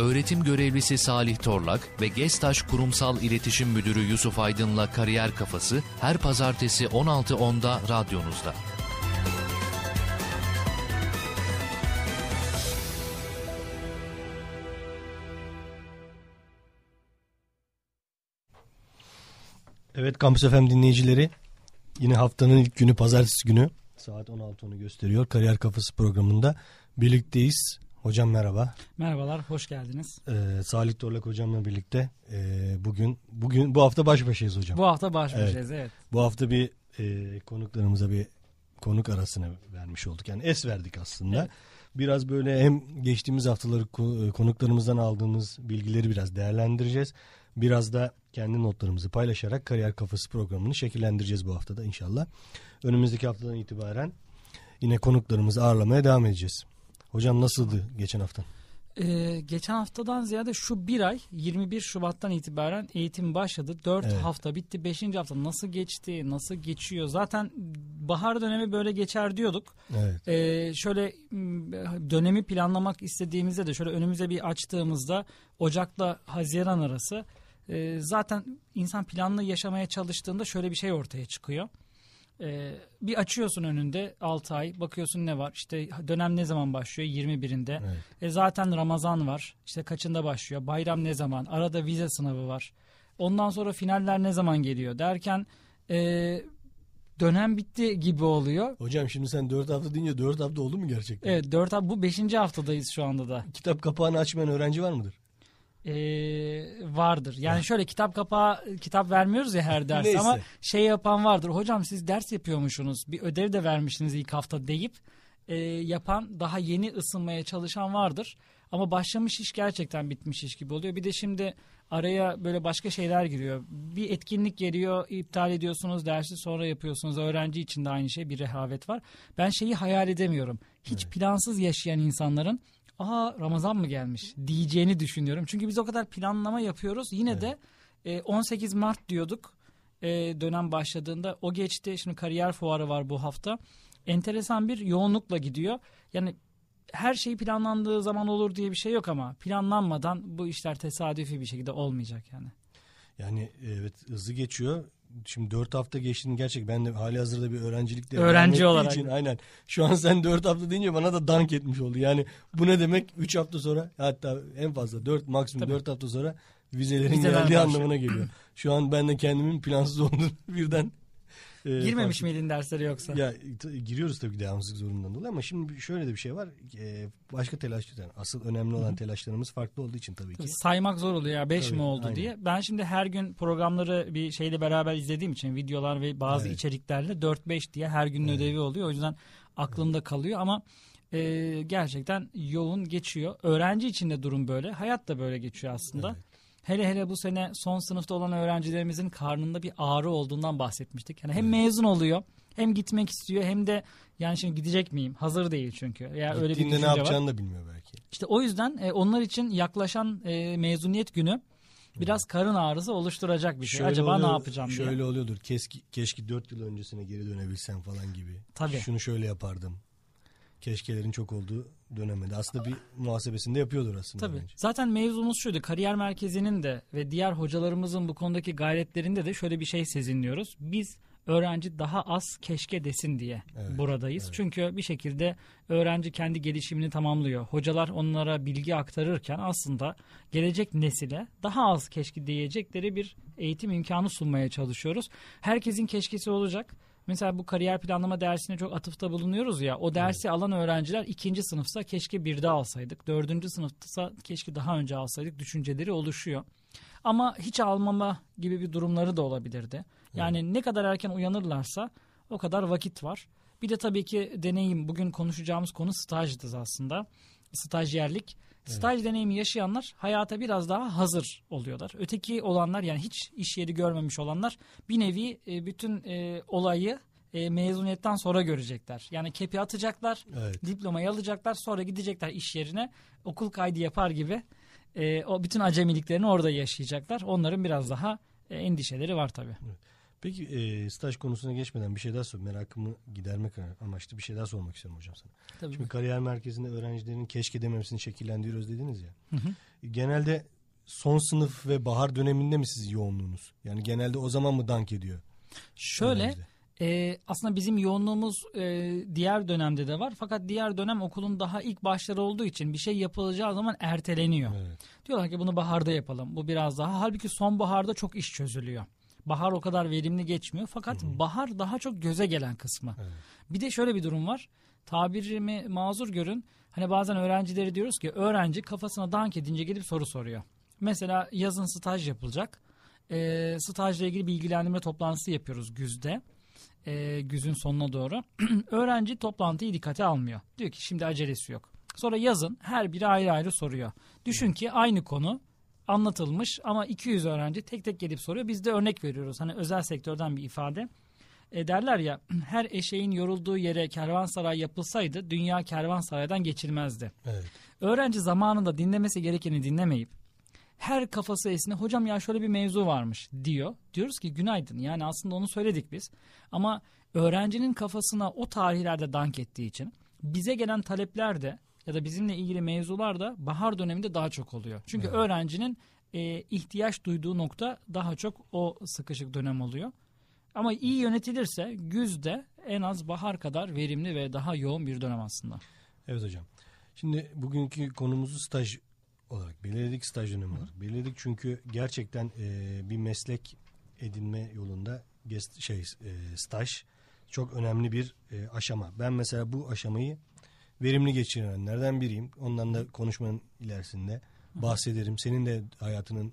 öğretim görevlisi Salih Torlak ve Gestaş Kurumsal İletişim Müdürü Yusuf Aydın'la Kariyer Kafası her pazartesi 16.10'da radyonuzda. Evet Kampüs FM dinleyicileri yine haftanın ilk günü pazartesi günü saat 16.10'u gösteriyor. Kariyer Kafası programında birlikteyiz. Hocam merhaba. Merhabalar, hoş geldiniz. Ee, Salih Torlak hocamla birlikte e, bugün bugün bu hafta baş başayız hocam. Bu hafta baş başayız, evet. evet. Bu hafta bir e, konuklarımıza bir konuk arasını vermiş olduk. Yani es verdik aslında. Evet. Biraz böyle hem geçtiğimiz haftaları konuklarımızdan aldığımız bilgileri biraz değerlendireceğiz. Biraz da kendi notlarımızı paylaşarak Kariyer Kafası programını şekillendireceğiz bu haftada inşallah. Önümüzdeki haftadan itibaren yine konuklarımızı ağırlamaya devam edeceğiz. Hocam nasıldı geçen hafta? Ee, geçen haftadan ziyade şu bir ay 21 Şubat'tan itibaren eğitim başladı. 4 evet. hafta bitti. 5. hafta nasıl geçti, nasıl geçiyor? Zaten bahar dönemi böyle geçer diyorduk. Evet. Ee, şöyle dönemi planlamak istediğimizde de şöyle önümüze bir açtığımızda Ocak'la Haziran arası e, zaten insan planlı yaşamaya çalıştığında şöyle bir şey ortaya çıkıyor. Ee, bir açıyorsun önünde 6 ay bakıyorsun ne var işte dönem ne zaman başlıyor 21'inde evet. e zaten Ramazan var işte kaçında başlıyor bayram ne zaman arada vize sınavı var ondan sonra finaller ne zaman geliyor derken e, dönem bitti gibi oluyor. Hocam şimdi sen 4 hafta deyince 4 hafta oldu mu gerçekten? Evet 4 hafta bu 5. haftadayız şu anda da. Kitap kapağını açmayan öğrenci var mıdır? E, vardır. Yani şöyle kitap kapağı kitap vermiyoruz ya her ders ama şey yapan vardır. Hocam siz ders yapıyormuşsunuz. Bir ödev de vermiştiniz ilk hafta deyip e, yapan daha yeni ısınmaya çalışan vardır. Ama başlamış iş gerçekten bitmiş iş gibi oluyor. Bir de şimdi araya böyle başka şeyler giriyor. Bir etkinlik geliyor, iptal ediyorsunuz, dersi sonra yapıyorsunuz. Öğrenci için de aynı şey bir rehavet var. Ben şeyi hayal edemiyorum. Hiç evet. plansız yaşayan insanların aha Ramazan mı gelmiş diyeceğini düşünüyorum. Çünkü biz o kadar planlama yapıyoruz. Yine evet. de e, 18 Mart diyorduk e, dönem başladığında. O geçti. Şimdi kariyer fuarı var bu hafta. Enteresan bir yoğunlukla gidiyor. Yani her şey planlandığı zaman olur diye bir şey yok ama planlanmadan bu işler tesadüfi bir şekilde olmayacak yani. Yani evet hızlı geçiyor şimdi dört hafta geçtiğini gerçek ben de hali hazırda bir öğrencilikte öğrenci olarak. için aynen. Şu an sen dört hafta deyince bana da dank etmiş oldu. Yani bu ne demek? Üç hafta sonra hatta en fazla dört maksimum dört hafta sonra vizelerin Vizeler geldiği başlıyor. anlamına geliyor. Şu an ben de kendimin plansız olduğunu birden e, Girmemiş farklı. miydin derslere yoksa? Ya giriyoruz tabii devamsızlık zorundan dolayı ama şimdi şöyle de bir şey var. E, başka telaş yani asıl önemli olan Hı-hı. telaşlarımız farklı olduğu için tabii ki. saymak zor oluyor ya 5 mi oldu aynen. diye. Ben şimdi her gün programları bir şeyle beraber izlediğim için videolar ve bazı evet. içeriklerle 4-5 diye her gün evet. ödevi oluyor. O yüzden aklımda evet. kalıyor ama e, gerçekten yoğun geçiyor. Öğrenci için de durum böyle. Hayat da böyle geçiyor aslında. Evet. Hele hele bu sene son sınıfta olan öğrencilerimizin karnında bir ağrı olduğundan bahsetmiştik. Yani hem mezun oluyor hem gitmek istiyor hem de yani şimdi gidecek miyim? Hazır değil çünkü. Ya yani öyle bir ne yapacağını var. da bilmiyor belki. İşte o yüzden e, onlar için yaklaşan e, mezuniyet günü biraz karın ağrısı oluşturacak bir şey. Şöyle Acaba oluyor, ne yapacağım şöyle diye. Şöyle oluyordur. Keşke, keşke 4 yıl öncesine geri dönebilsem falan gibi. Tabii. Şunu şöyle yapardım keşkelerin çok olduğu dönemde. Aslında bir muhasebesinde yapıyordur aslında. Tabii. Bence. Zaten mevzumuz şuydu. Kariyer merkezinin de ve diğer hocalarımızın bu konudaki gayretlerinde de şöyle bir şey sezinliyoruz. Biz öğrenci daha az keşke desin diye evet, buradayız. Evet. Çünkü bir şekilde öğrenci kendi gelişimini tamamlıyor. Hocalar onlara bilgi aktarırken aslında gelecek nesile daha az keşke diyecekleri bir eğitim imkanı sunmaya çalışıyoruz. Herkesin keşkesi olacak Mesela bu kariyer planlama dersine çok atıfta bulunuyoruz ya. O dersi evet. alan öğrenciler ikinci sınıfsa keşke bir de alsaydık. Dördüncü sınıfsa keşke daha önce alsaydık düşünceleri oluşuyor. Ama hiç almama gibi bir durumları da olabilirdi. Yani evet. ne kadar erken uyanırlarsa o kadar vakit var. Bir de tabii ki deneyim. Bugün konuşacağımız konu stajdı aslında. Stajyerlik. Staj evet. deneyimi yaşayanlar hayata biraz daha hazır oluyorlar. Öteki olanlar yani hiç iş yeri görmemiş olanlar bir nevi e, bütün e, olayı e, mezuniyetten sonra görecekler. Yani kepi atacaklar, evet. diplomayı alacaklar, sonra gidecekler iş yerine okul kaydı yapar gibi e, o bütün acemiliklerini orada yaşayacaklar. Onların biraz daha e, endişeleri var tabii. Evet. Peki e, staj konusuna geçmeden bir şey daha sor. Merakımı gidermek amaçlı bir şey daha sormak istiyorum hocam sana. Tabii. Şimdi kariyer merkezinde öğrencilerin keşke dememesini şekillendiriyoruz dediniz ya. Hı hı. Genelde son sınıf ve bahar döneminde mi siz yoğunluğunuz? Yani genelde o zaman mı dank ediyor? Şöyle e, aslında bizim yoğunluğumuz e, diğer dönemde de var. Fakat diğer dönem okulun daha ilk başları olduğu için bir şey yapılacağı zaman erteleniyor. Evet. Diyorlar ki bunu baharda yapalım. Bu biraz daha. Halbuki sonbaharda çok iş çözülüyor. Bahar o kadar verimli geçmiyor. Fakat Hı-hı. bahar daha çok göze gelen kısmı. Evet. Bir de şöyle bir durum var. Tabirimi mazur görün. Hani bazen öğrencileri diyoruz ki öğrenci kafasına dank edince gelip soru soruyor. Mesela yazın staj yapılacak. E, stajla ilgili bilgilendirme toplantısı yapıyoruz güzde. E, güzün sonuna doğru. öğrenci toplantıyı dikkate almıyor. Diyor ki şimdi acelesi yok. Sonra yazın her biri ayrı ayrı soruyor. Düşün ki aynı konu anlatılmış ama 200 öğrenci tek tek gelip soruyor. Biz de örnek veriyoruz. Hani özel sektörden bir ifade. E derler ya her eşeğin yorulduğu yere kervansaray yapılsaydı dünya kervansaraydan geçilmezdi. Evet. Öğrenci zamanında dinlemesi gerekeni dinlemeyip her kafası esine hocam ya şöyle bir mevzu varmış diyor. Diyoruz ki günaydın yani aslında onu söyledik biz. Ama öğrencinin kafasına o tarihlerde dank ettiği için bize gelen talepler de ya da bizimle ilgili mevzular da bahar döneminde daha çok oluyor. Çünkü evet. öğrencinin e, ihtiyaç duyduğu nokta daha çok o sıkışık dönem oluyor. Ama iyi yönetilirse güzde en az bahar kadar verimli ve daha yoğun bir dönem aslında. Evet hocam. Şimdi bugünkü konumuzu staj olarak belirledik staj dönemi olarak belirledik çünkü gerçekten e, bir meslek edinme yolunda guest, şey e, staj çok önemli bir e, aşama. Ben mesela bu aşamayı verimli geçirenlerden biriyim. Ondan da konuşmanın ilerisinde bahsederim. Senin de hayatının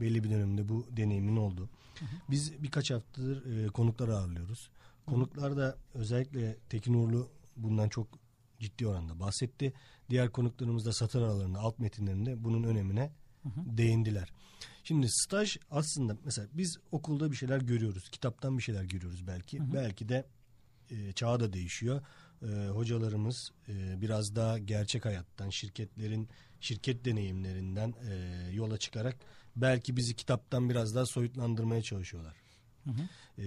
belli bir döneminde bu deneyimin oldu. Biz birkaç haftadır e, konuklar ağırlıyoruz. Konuklar da özellikle Tekin Uğurlu bundan çok ciddi oranda bahsetti. Diğer konuklarımız da satır aralarında alt metinlerinde bunun önemine hı hı. değindiler. Şimdi staj aslında mesela biz okulda bir şeyler görüyoruz. Kitaptan bir şeyler görüyoruz belki. Hı hı. Belki de e, çağ da değişiyor. E, hocalarımız e, biraz daha gerçek hayattan, şirketlerin şirket deneyimlerinden e, yola çıkarak belki bizi kitaptan biraz daha soyutlandırmaya çalışıyorlar. Hı hı. E,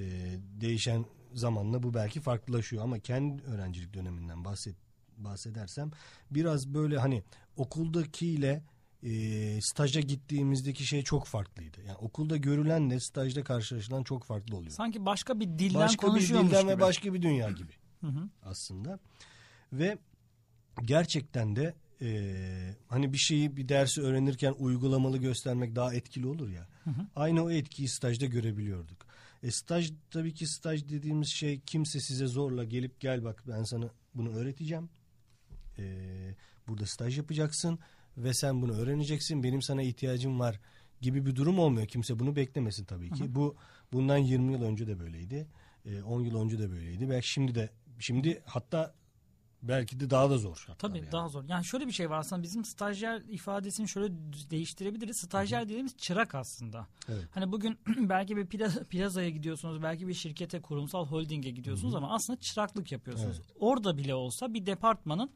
değişen zamanla bu belki farklılaşıyor ama kendi öğrencilik döneminden bahset bahsedersem biraz böyle hani okuldakiyle e, staja gittiğimizdeki şey çok farklıydı. Yani okulda görülenle stajda karşılaşılan çok farklı oluyor. Sanki başka bir dilden başka konuşuyormuş bir dilden gibi. ve başka bir dünya gibi aslında. Ve gerçekten de e, hani bir şeyi bir dersi öğrenirken uygulamalı göstermek daha etkili olur ya. Hı hı. Aynı o etkiyi stajda görebiliyorduk. E, staj tabii ki staj dediğimiz şey kimse size zorla gelip gel bak ben sana bunu öğreteceğim e, burada staj yapacaksın ve sen bunu öğreneceksin. Benim sana ihtiyacım var gibi bir durum olmuyor. Kimse bunu beklemesin tabii ki. Hı hı. Bu bundan 20 yıl önce de böyleydi. E, 10 yıl önce de böyleydi. Belki şimdi de şimdi hatta belki de daha da zor. Tabii yani. daha zor. Yani şöyle bir şey var aslında bizim stajyer ifadesini şöyle değiştirebiliriz. Stajyer Hı-hı. dediğimiz çırak aslında. Evet. Hani bugün belki bir plazaya gidiyorsunuz, belki bir şirkete, kurumsal holdinge gidiyorsunuz Hı-hı. ama aslında çıraklık yapıyorsunuz. Evet. Orada bile olsa bir departmanın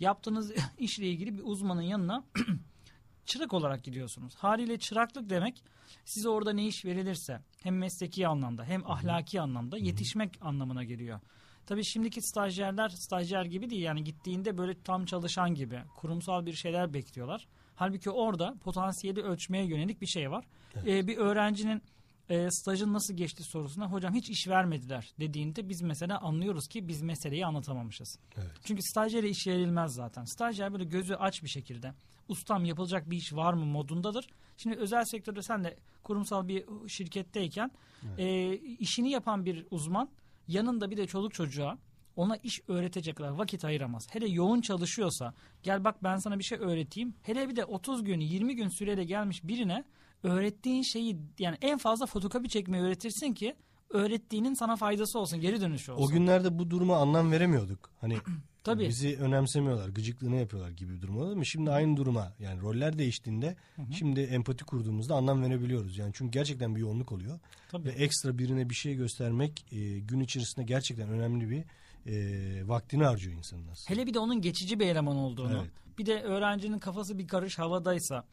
yaptığınız işle ilgili bir uzmanın yanına çırak olarak gidiyorsunuz. Haliyle çıraklık demek size orada ne iş verilirse hem mesleki anlamda hem ahlaki anlamda yetişmek anlamına geliyor. Tabii şimdiki stajyerler stajyer gibi değil yani gittiğinde böyle tam çalışan gibi kurumsal bir şeyler bekliyorlar. Halbuki orada potansiyeli ölçmeye yönelik bir şey var. Evet. Ee, bir öğrencinin e, stajın nasıl geçti sorusuna hocam hiç iş vermediler dediğinde biz mesela anlıyoruz ki biz meseleyi anlatamamışız. Evet. Çünkü stajyere iş verilmez zaten. Stajyer böyle gözü aç bir şekilde ustam yapılacak bir iş var mı modundadır. Şimdi özel sektörde sen de kurumsal bir şirketteyken evet. e, işini yapan bir uzman yanında bir de çoluk çocuğa ona iş öğretecek kadar vakit ayıramaz. Hele yoğun çalışıyorsa gel bak ben sana bir şey öğreteyim. Hele bir de 30 gün 20 gün süreyle gelmiş birine öğrettiğin şeyi yani en fazla fotokopi çekmeyi öğretirsin ki öğrettiğinin sana faydası olsun, geri dönüşü olsun. O günlerde bu duruma anlam veremiyorduk. Hani Tabii. bizi önemsemiyorlar, gıcıklığını yapıyorlar gibi bir durum oldu mu? Şimdi aynı duruma yani roller değiştiğinde hı hı. şimdi empati kurduğumuzda anlam verebiliyoruz. Yani çünkü gerçekten bir yoğunluk oluyor. Tabii. Ve ekstra birine bir şey göstermek e, gün içerisinde gerçekten önemli bir e, vaktini harcıyor insanın aslında. Hele bir de onun geçici bir eleman olduğunu. Evet. Bir de öğrencinin kafası bir karış havadaysa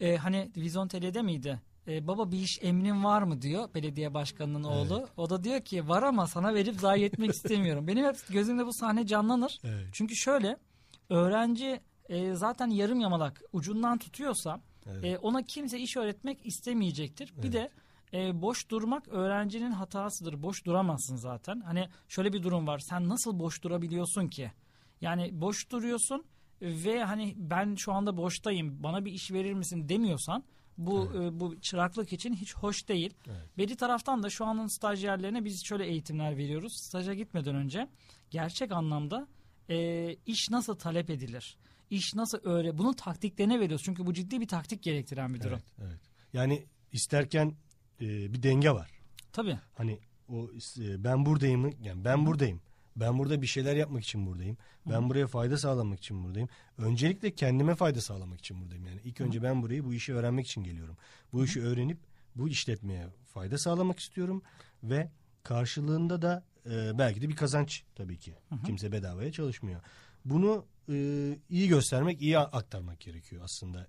e, hani Vizontele'de miydi? E, baba bir iş emrin var mı diyor belediye başkanının oğlu. O da diyor ki var ama sana verip zayi etmek istemiyorum. Benim hep gözümde bu sahne canlanır. Evet. Çünkü şöyle öğrenci e, zaten yarım yamalak ucundan tutuyorsa Evet. e, ona kimse iş öğretmek istemeyecektir. Bir de e, boş durmak öğrencinin hatasıdır. Boş duramazsın zaten. Hani şöyle bir durum var. Sen nasıl boş durabiliyorsun ki? Yani boş duruyorsun ve hani ben şu anda boştayım. Bana bir iş verir misin demiyorsan bu e, bu çıraklık için hiç hoş değil. Bir taraftan da şu anın stajyerlerine biz şöyle eğitimler veriyoruz. Staja gitmeden önce gerçek anlamda e, iş nasıl talep edilir? İş nasıl öyle? Bunun taktiklerine veriyoruz. Çünkü bu ciddi bir taktik gerektiren bir durum. Evet, evet. Yani isterken e, bir denge var. Tabii. Hani o e, ben buradayım yani ben buradayım. Ben burada bir şeyler yapmak için buradayım. Ben buraya fayda sağlamak için buradayım. Öncelikle kendime fayda sağlamak için buradayım. Yani ilk önce ben burayı bu işi öğrenmek için geliyorum. Bu işi öğrenip bu işletmeye fayda sağlamak istiyorum ve karşılığında da e, belki de bir kazanç tabii ki. Kimse bedavaya çalışmıyor. Bunu e, iyi göstermek, iyi aktarmak gerekiyor aslında.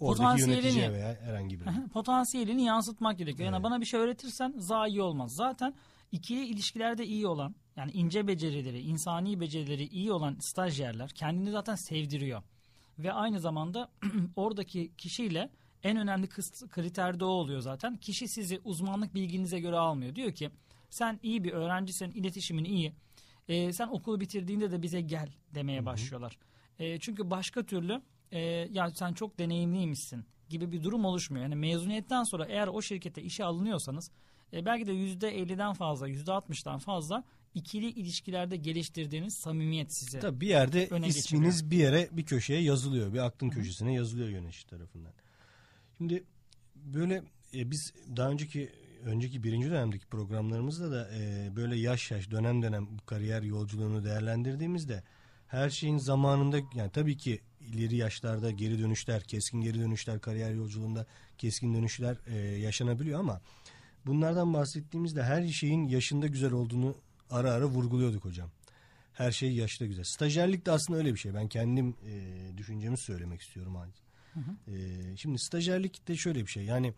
Oradaki yöneticiye veya herhangi birine. Potansiyelini yansıtmak gerekiyor. Yani bana bir şey öğretirsen zayi olmaz. Zaten ikili ilişkilerde iyi olan yani ince becerileri, insani becerileri iyi olan stajyerler kendini zaten sevdiriyor. Ve aynı zamanda oradaki kişiyle en önemli kriter de o oluyor zaten. Kişi sizi uzmanlık bilginize göre almıyor. Diyor ki sen iyi bir öğrencisin, iletişimin iyi. Ee, sen okulu bitirdiğinde de bize gel demeye başlıyorlar. Ee, çünkü başka türlü e, ya sen çok deneyimliymişsin gibi bir durum oluşmuyor. Yani mezuniyetten sonra eğer o şirkete işe alınıyorsanız e, belki de %50'den fazla, %60'dan fazla ikili ilişkilerde geliştirdiğiniz samimiyet size. Tabii bir yerde öne isminiz bir yere bir köşeye yazılıyor. Bir aklın köşesine yazılıyor yönetici tarafından. Şimdi böyle e, biz daha önceki önceki birinci dönemdeki programlarımızda da e, böyle yaş yaş dönem dönem bu kariyer yolculuğunu değerlendirdiğimizde her şeyin zamanında yani tabii ki ileri yaşlarda geri dönüşler, keskin geri dönüşler kariyer yolculuğunda keskin dönüşler e, yaşanabiliyor ama bunlardan bahsettiğimizde her şeyin yaşında güzel olduğunu ara ara vurguluyorduk hocam. Her şey yaşta güzel. Stajyerlik de aslında öyle bir şey. Ben kendim e, düşüncemi söylemek istiyorum. E, şimdi stajyerlik de şöyle bir şey. Yani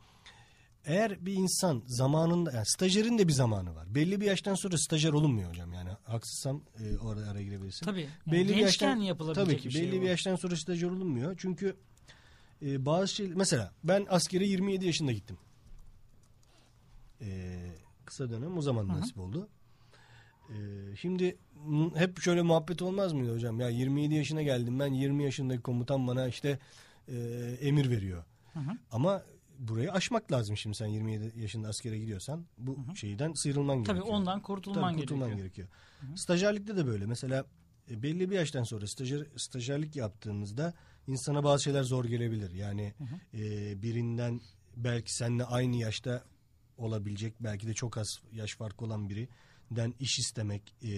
eğer bir insan zamanında, yani stajyerin de bir zamanı var. Belli bir yaştan sonra stajyer olunmuyor hocam. Yani haksızsam e, orada araya girebilirsin. Tabii. Yani Belli bir yaştan yapılabilecek tabii ki bir şey belli bu. bir yaştan sonra stajyer olunmuyor. Çünkü e, bazı şey mesela ben askere 27 yaşında gittim. E, kısa dönem o zaman nasip oldu. E, şimdi hep şöyle muhabbet olmaz mıydı hocam? Ya 27 yaşına geldim ben 20 yaşındaki komutan bana işte e, emir veriyor. Ama burayı aşmak lazım şimdi sen 27 yaşında askere gidiyorsan bu şeyden sıyrılman Tabii gerekiyor. ondan kurtulman Tabii kurtulman gerekiyor. gerekiyor. Stajyerlikte de böyle. Mesela e, belli bir yaştan sonra stajyer, stajyerlik yaptığınızda insana bazı şeyler zor gelebilir. Yani e, birinden belki seninle aynı yaşta olabilecek belki de çok az yaş farkı olan birinden iş istemek e,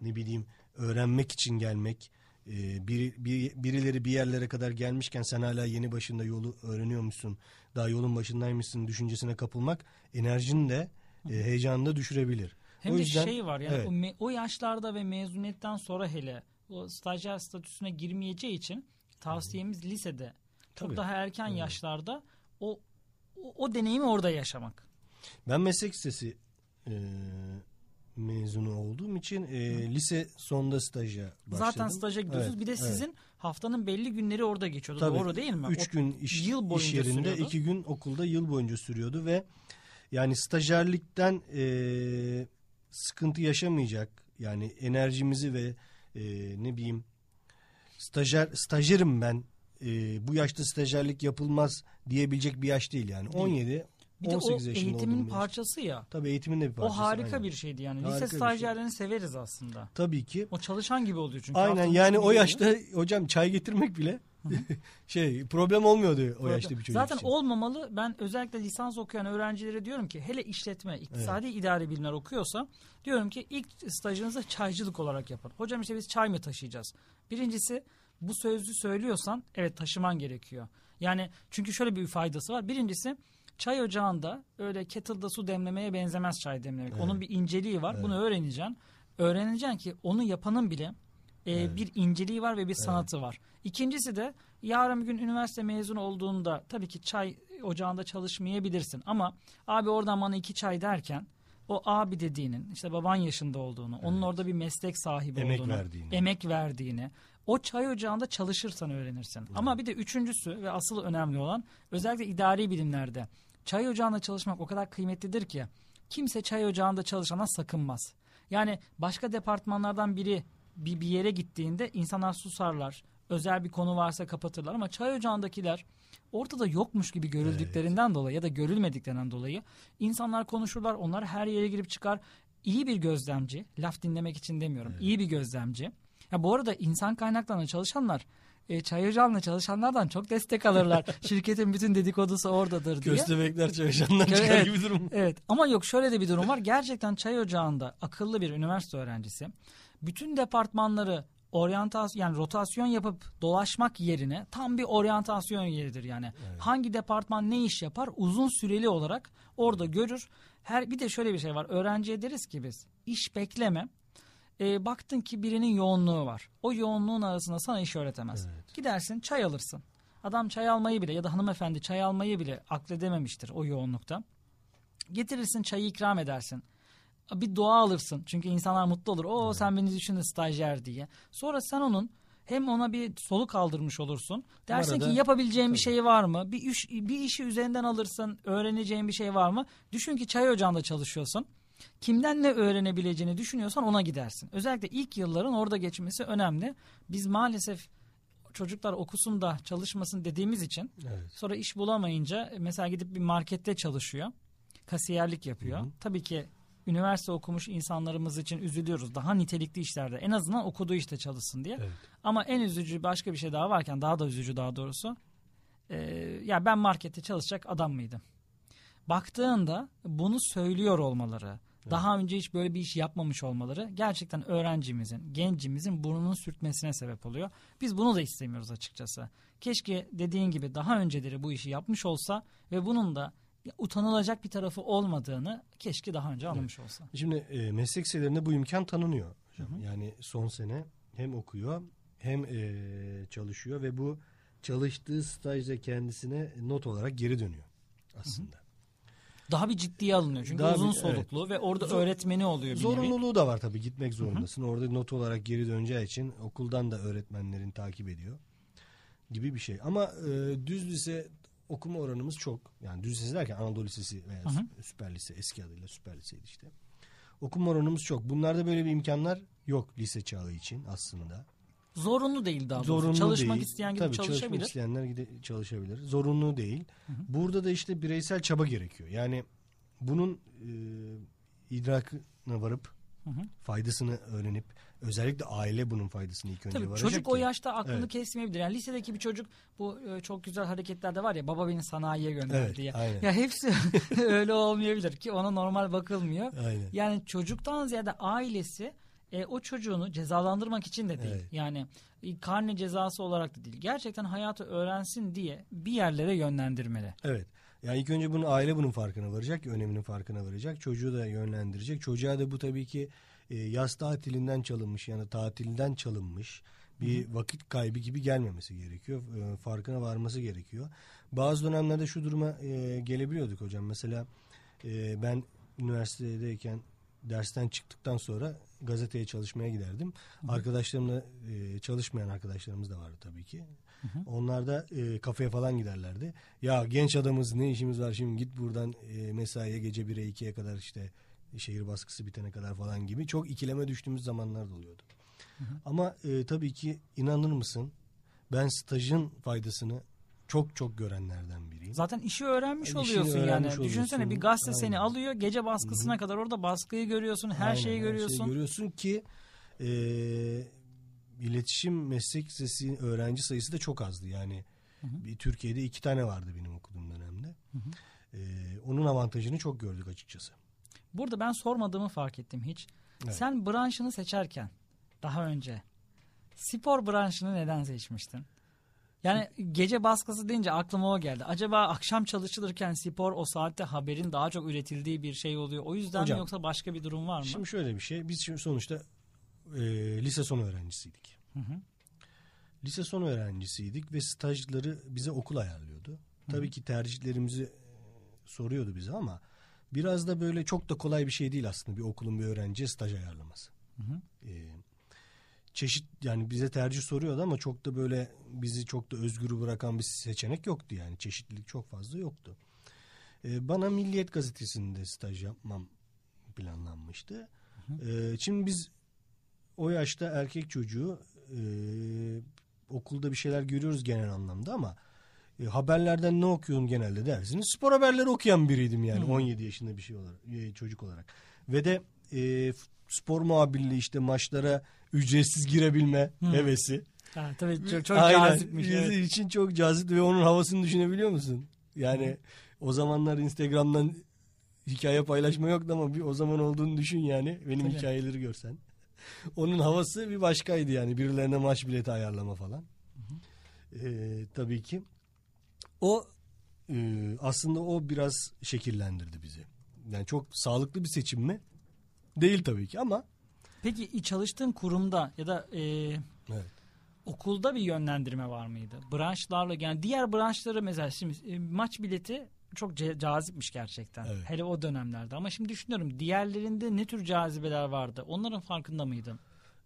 ne bileyim öğrenmek için gelmek e, biri, bir, birileri bir yerlere kadar gelmişken sen hala yeni başında yolu öğreniyormuşsun daha yolun başındaymışsın düşüncesine kapılmak enerjini de e, heyecanını da düşürebilir. Hem O de yüzden- şey var yani Evet. o, me- o yaşlarda ve mezuniyetten sonra hele o stajyer statüsüne girmeyeceği için tavsiyemiz lisede çok Tabii. daha erken yaşlarda o, o o deneyimi orada yaşamak. Ben meslek lisesi e, mezunu olduğum için e, lise sonunda staja başladım. Zaten staja gidiyorsunuz. Evet, bir de evet. sizin haftanın belli günleri orada geçiyordu. Tabii, Doğru değil mi? Üç gün iş, yıl iş boyunca yerinde, sürüyordu. iki gün okulda yıl boyunca sürüyordu ve yani stajyerlikten e, sıkıntı yaşamayacak yani enerjimizi ve e, ne bileyim stajyer stajyerim ben e, bu yaşta stajyerlik yapılmaz diyebilecek bir yaş değil yani 17 Bir de o 18 yaşında eğitimin parçası ya. Tabii eğitimin de bir parçası. o harika aynen. bir şeydi yani. Harika Lise şey. stajyerlerini severiz aslında. Tabii ki. O çalışan gibi oluyor çünkü. Aynen yani o yaşta hocam çay getirmek bile şey problem olmuyordu o yaşta bir çocuk Zaten için. olmamalı. Ben özellikle lisans okuyan öğrencilere diyorum ki hele işletme, iktisadi idare bilimler okuyorsa diyorum ki ilk stajınızı çaycılık olarak yapın. Hocam işte biz çay mı taşıyacağız? Birincisi bu sözlü söylüyorsan evet taşıman gerekiyor. Yani çünkü şöyle bir faydası var. Birincisi çay ocağında öyle kettle'da su demlemeye benzemez çay demlemek. Onun bir inceliği var. Bunu öğreneceksin. Öğreneceksin ki onu yapanın bile e, bir inceliği var ve bir sanatı var. İkincisi de yarın bir gün üniversite mezunu olduğunda tabii ki çay ocağında çalışmayabilirsin. Ama abi oradan bana iki çay derken o abi dediğinin işte baban yaşında olduğunu, evet. onun orada bir meslek sahibi emek olduğunu, verdiğini. emek verdiğini, o çay ocağında çalışırsan öğrenirsin. Evet. Ama bir de üçüncüsü ve asıl önemli olan özellikle idari bilimlerde çay ocağında çalışmak o kadar kıymetlidir ki kimse çay ocağında çalışana sakınmaz. Yani başka departmanlardan biri bir, bir yere gittiğinde insanlar susarlar. Özel bir konu varsa kapatırlar ama çay ocağındakiler ortada yokmuş gibi görüldüklerinden evet. dolayı ya da görülmediklerinden dolayı insanlar konuşurlar. Onlar her yere girip çıkar. İyi bir gözlemci, laf dinlemek için demiyorum. Evet. iyi bir gözlemci. Ya bu arada insan kaynaklarına çalışanlar e, çay ocağında çalışanlardan çok destek alırlar. Şirketin bütün dedikodusu oradadır diye. Köstebekler çalışanlar çıkar evet, gibi durum. Evet ama yok şöyle de bir durum var. Gerçekten çay ocağında akıllı bir üniversite öğrencisi bütün departmanları oryantasyon yani rotasyon yapıp dolaşmak yerine tam bir oryantasyon yeridir yani. Evet. Hangi departman ne iş yapar uzun süreli olarak orada görür. Her bir de şöyle bir şey var. Öğrenciye deriz ki biz iş bekleme. E, baktın ki birinin yoğunluğu var. O yoğunluğun arasında sana iş öğretemez. Evet. Gidersin çay alırsın. Adam çay almayı bile ya da hanımefendi çay almayı bile akledememiştir o yoğunlukta. Getirirsin çayı ikram edersin bir dua alırsın. Çünkü insanlar mutlu olur. O evet. sen beni düşündün stajyer diye. Sonra sen onun hem ona bir soluk kaldırmış olursun. Dersin Arada, ki yapabileceğin tabii. bir şey var mı? Bir iş bir işi üzerinden alırsın. Öğreneceğin bir şey var mı? Düşün ki çay ocağında çalışıyorsun. Kimden ne öğrenebileceğini düşünüyorsan ona gidersin. Özellikle ilk yılların orada geçmesi önemli. Biz maalesef çocuklar okusun da çalışmasın dediğimiz için evet. sonra iş bulamayınca mesela gidip bir markette çalışıyor. Kasiyerlik yapıyor. Hı hı. Tabii ki üniversite okumuş insanlarımız için üzülüyoruz. Daha nitelikli işlerde en azından okuduğu işte çalışsın diye. Evet. Ama en üzücü başka bir şey daha varken daha da üzücü daha doğrusu. E, ya ben markette çalışacak adam mıydım? Baktığında bunu söylüyor olmaları. Daha önce hiç böyle bir iş yapmamış olmaları gerçekten öğrencimizin, gencimizin burnunun sürtmesine sebep oluyor. Biz bunu da istemiyoruz açıkçası. Keşke dediğin gibi daha önceleri bu işi yapmış olsa ve bunun da utanılacak bir tarafı olmadığını keşke daha önce anlamış evet. olsa. Şimdi e, meslek liselerinde bu imkan tanınıyor. Hocam. Hı hı. Yani son sene hem okuyor hem e, çalışıyor ve bu çalıştığı stajda kendisine not olarak geri dönüyor aslında. Hı hı. Daha bir ciddiye alınıyor. Çünkü Daha uzun bir, soluklu evet. ve orada Zor, öğretmeni oluyor. Bir zorunluluğu nevi. da var tabii gitmek zorundasın. Hı hı. Orada not olarak geri döneceği için okuldan da öğretmenlerin takip ediyor gibi bir şey. Ama e, düz lise okuma oranımız çok. Yani düz lise derken Anadolu Lisesi veya hı hı. Süper Lise eski adıyla Süper Liseydi işte. Okuma oranımız çok. Bunlarda böyle bir imkanlar yok lise çağı için aslında. Zorunlu değil daha doğrusu. Zorunlu çalışmak değil. isteyen gidip Tabii, çalışabilir. Çalışmak isteyenler gidip çalışabilir. Zorunlu değil. Hı hı. Burada da işte bireysel çaba gerekiyor. Yani bunun e, idrakına varıp Hı hı. Faydasını öğrenip özellikle aile bunun faydasını ilk önce Tabii, varacak Çocuk ki. o yaşta aklını evet. kesmeyebilir. Yani lisedeki bir çocuk bu e, çok güzel hareketlerde var ya baba beni sanayiye gönderdi evet, diye. Aynen. Ya hepsi öyle olmayabilir ki ona normal bakılmıyor. Aynen. Yani çocuktan ziyade ailesi e, o çocuğunu cezalandırmak için de değil. Evet. Yani e, karne cezası olarak da değil. Gerçekten hayatı öğrensin diye bir yerlere yönlendirmeli. Evet. Yani ilk önce bunu aile bunun farkına varacak, öneminin farkına varacak. Çocuğu da yönlendirecek. Çocuğa da bu tabii ki e, yaz tatilinden çalınmış yani tatilden çalınmış bir Hı. vakit kaybı gibi gelmemesi gerekiyor. E, farkına varması gerekiyor. Bazı dönemlerde şu duruma e, gelebiliyorduk hocam. Mesela e, ben üniversitedeyken dersten çıktıktan sonra gazeteye çalışmaya giderdim. Hı. Arkadaşlarımla e, çalışmayan arkadaşlarımız da vardı tabii ki. Hı hı. Onlar da e, kafeye falan giderlerdi. Ya genç adamız ne işimiz var şimdi git buradan e, mesaiye gece 1'e 2'ye kadar işte şehir baskısı bitene kadar falan gibi çok ikileme düştüğümüz zamanlar da oluyordu. Hı hı. Ama e, tabii ki inanır mısın ben stajın faydasını çok çok görenlerden biriyim. Zaten işi öğrenmiş yani oluyorsun yani. Oluyorsun. Düşünsene bir gazete Aynen. seni alıyor gece baskısına Hı-hı. kadar orada baskıyı görüyorsun her Aynen, şeyi görüyorsun. Her şeyi görüyorsun ki e, iletişim meslek lisesi öğrenci sayısı da çok azdı yani. Hı-hı. Bir Türkiye'de iki tane vardı benim okuduğum dönemde. E, onun avantajını çok gördük açıkçası. Burada ben sormadığımı fark ettim hiç. Evet. Sen branşını seçerken daha önce spor branşını neden seçmiştin? Yani gece baskısı deyince aklıma o geldi. Acaba akşam çalışılırken spor o saatte haberin daha çok üretildiği bir şey oluyor. O yüzden Hocam, mi yoksa başka bir durum var mı? Şimdi şöyle bir şey. Biz şimdi sonuçta e, lise son öğrencisiydik. Hı hı. Lise son öğrencisiydik ve stajları bize okul ayarlıyordu. tabii ki tercihlerimizi e, soruyordu bize ama biraz da böyle çok da kolay bir şey değil aslında bir okulun bir öğrenciye staj ayarlaması. Hı hı. Ee, çeşit yani bize tercih soruyordu ama çok da böyle bizi çok da özgür bırakan bir seçenek yoktu yani çeşitlilik çok fazla yoktu. Ee, bana Milliyet Gazetesi'nde staj yapmam planlanmıştı. Ee, şimdi biz o yaşta erkek çocuğu e, okulda bir şeyler görüyoruz genel anlamda ama e, haberlerden ne okuyorum genelde dersiniz. Spor haberleri okuyan biriydim yani 17 yaşında bir şey olarak e, çocuk olarak. Ve de e, spor muhabirliği işte maçlara ücretsiz girebilme hevesi. Ha, tabii çok, çok Aynen. cazipmiş. Bizim Evet. için çok cazip ve onun havasını düşünebiliyor musun? Yani o zamanlar Instagram'dan hikaye paylaşma yoktu ama bir o zaman olduğunu düşün yani. Benim Tabii. hikayeleri görsen. Onun havası bir başkaydı yani. Birilerine maç bileti ayarlama falan. Ee, tabii ki. O e, aslında o biraz şekillendirdi bizi. Yani çok sağlıklı bir seçim mi? Değil tabii ki ama Peki çalıştığın kurumda ya da e, evet. okulda bir yönlendirme var mıydı? Branşlarla yani diğer branşları mesela şimdi e, maç bileti çok cazipmiş gerçekten. Evet. Hele o dönemlerde. Ama şimdi düşünüyorum diğerlerinde ne tür cazibeler vardı? Onların farkında mıydın?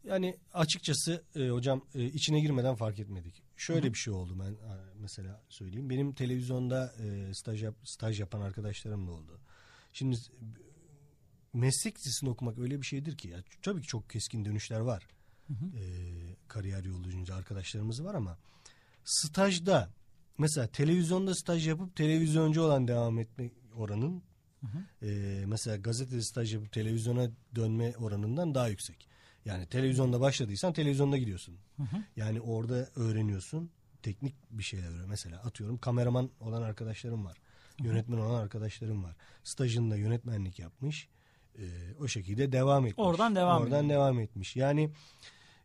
Yani açıkçası e, hocam e, içine girmeden fark etmedik. Şöyle bir şey oldu ben mesela söyleyeyim. Benim televizyonda e, staj yap, staj yapan arkadaşlarım da oldu. Şimdi meslek lisesini okumak öyle bir şeydir ki ya tabii ki çok keskin dönüşler var. E, kariyer yolculuğunca arkadaşlarımız var ama stajda mesela televizyonda staj yapıp televizyoncu olan devam etme oranın e, mesela gazetede staj yapıp televizyona dönme oranından daha yüksek. Yani televizyonda başladıysan televizyonda gidiyorsun. Yani orada öğreniyorsun. Teknik bir şeyler öğreniyorsun. Mesela atıyorum kameraman olan arkadaşlarım var. Yönetmen olan arkadaşlarım var. Stajında yönetmenlik yapmış. E, o şekilde devam etmiş. Oradan devam Oradan ediyor. devam etmiş. Yani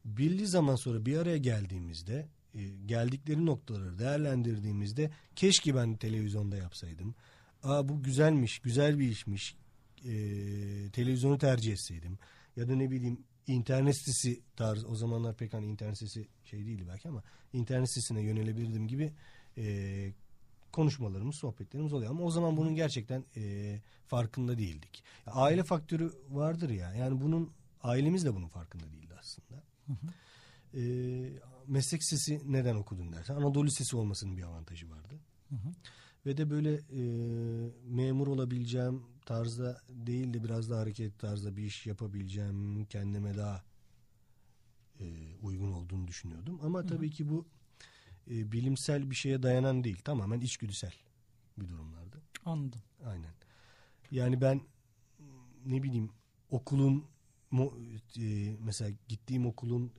belli zaman sonra bir araya geldiğimizde e, geldikleri noktaları değerlendirdiğimizde keşke ben televizyonda yapsaydım. Aa bu güzelmiş, güzel bir işmiş. E, televizyonu tercih etseydim. Ya da ne bileyim internet sitesi tarzı o zamanlar pek hani internet sitesi şey değildi belki ama internet sitesine yönelebilirdim gibi e, konuşmalarımız, sohbetlerimiz oluyor. Ama o zaman bunun gerçekten e, farkında değildik. Aile faktörü vardır ya. Yani bunun ailemiz de bunun farkında değildi aslında. E, meslek lisesi neden okudun dersen Anadolu Lisesi olmasının bir avantajı vardı. Ve de böyle e, memur olabileceğim tarzda değil de biraz daha hareket tarzda bir iş yapabileceğim kendime daha e, uygun olduğunu düşünüyordum. Ama tabii ki bu e, bilimsel bir şeye dayanan değil. Tamamen içgüdüsel bir durumlardı. Anladım. Aynen. Yani ben ne bileyim okulun e, mesela gittiğim okulun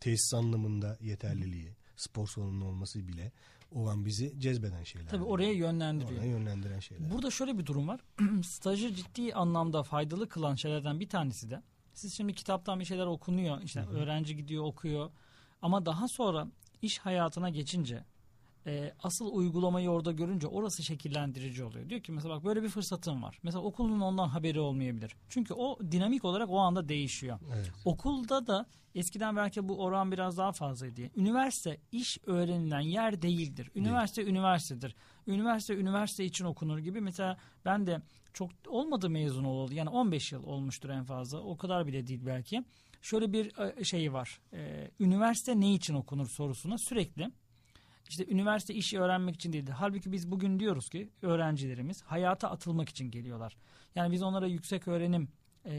tesis anlamında yeterliliği, spor salonunun olması bile o an bizi cezbeden şeyler. Tabii oraya yönlendiriyor. Oraya yönlendiren şeyler. Burada şöyle bir durum var. Stajı ciddi anlamda faydalı kılan şeylerden bir tanesi de siz şimdi kitaptan bir şeyler okunuyor. işte öğrenci gidiyor okuyor. Ama daha sonra iş hayatına geçince e, asıl uygulamayı orada görünce orası şekillendirici oluyor. Diyor ki mesela bak böyle bir fırsatım var. Mesela okulun ondan haberi olmayabilir. Çünkü o dinamik olarak o anda değişiyor. Evet. Okulda da eskiden belki bu oran biraz daha fazlaydı. Üniversite iş öğrenilen yer değildir. Üniversite üniversitedir. Üniversite üniversite için okunur gibi. Mesela ben de çok olmadı mezun olalı. Yani 15 yıl olmuştur en fazla. O kadar bile değil belki. Şöyle bir e, şey var. Ee, üniversite ne için okunur sorusuna sürekli işte üniversite işi öğrenmek için değildir. Halbuki biz bugün diyoruz ki öğrencilerimiz hayata atılmak için geliyorlar. Yani biz onlara yüksek öğrenim e,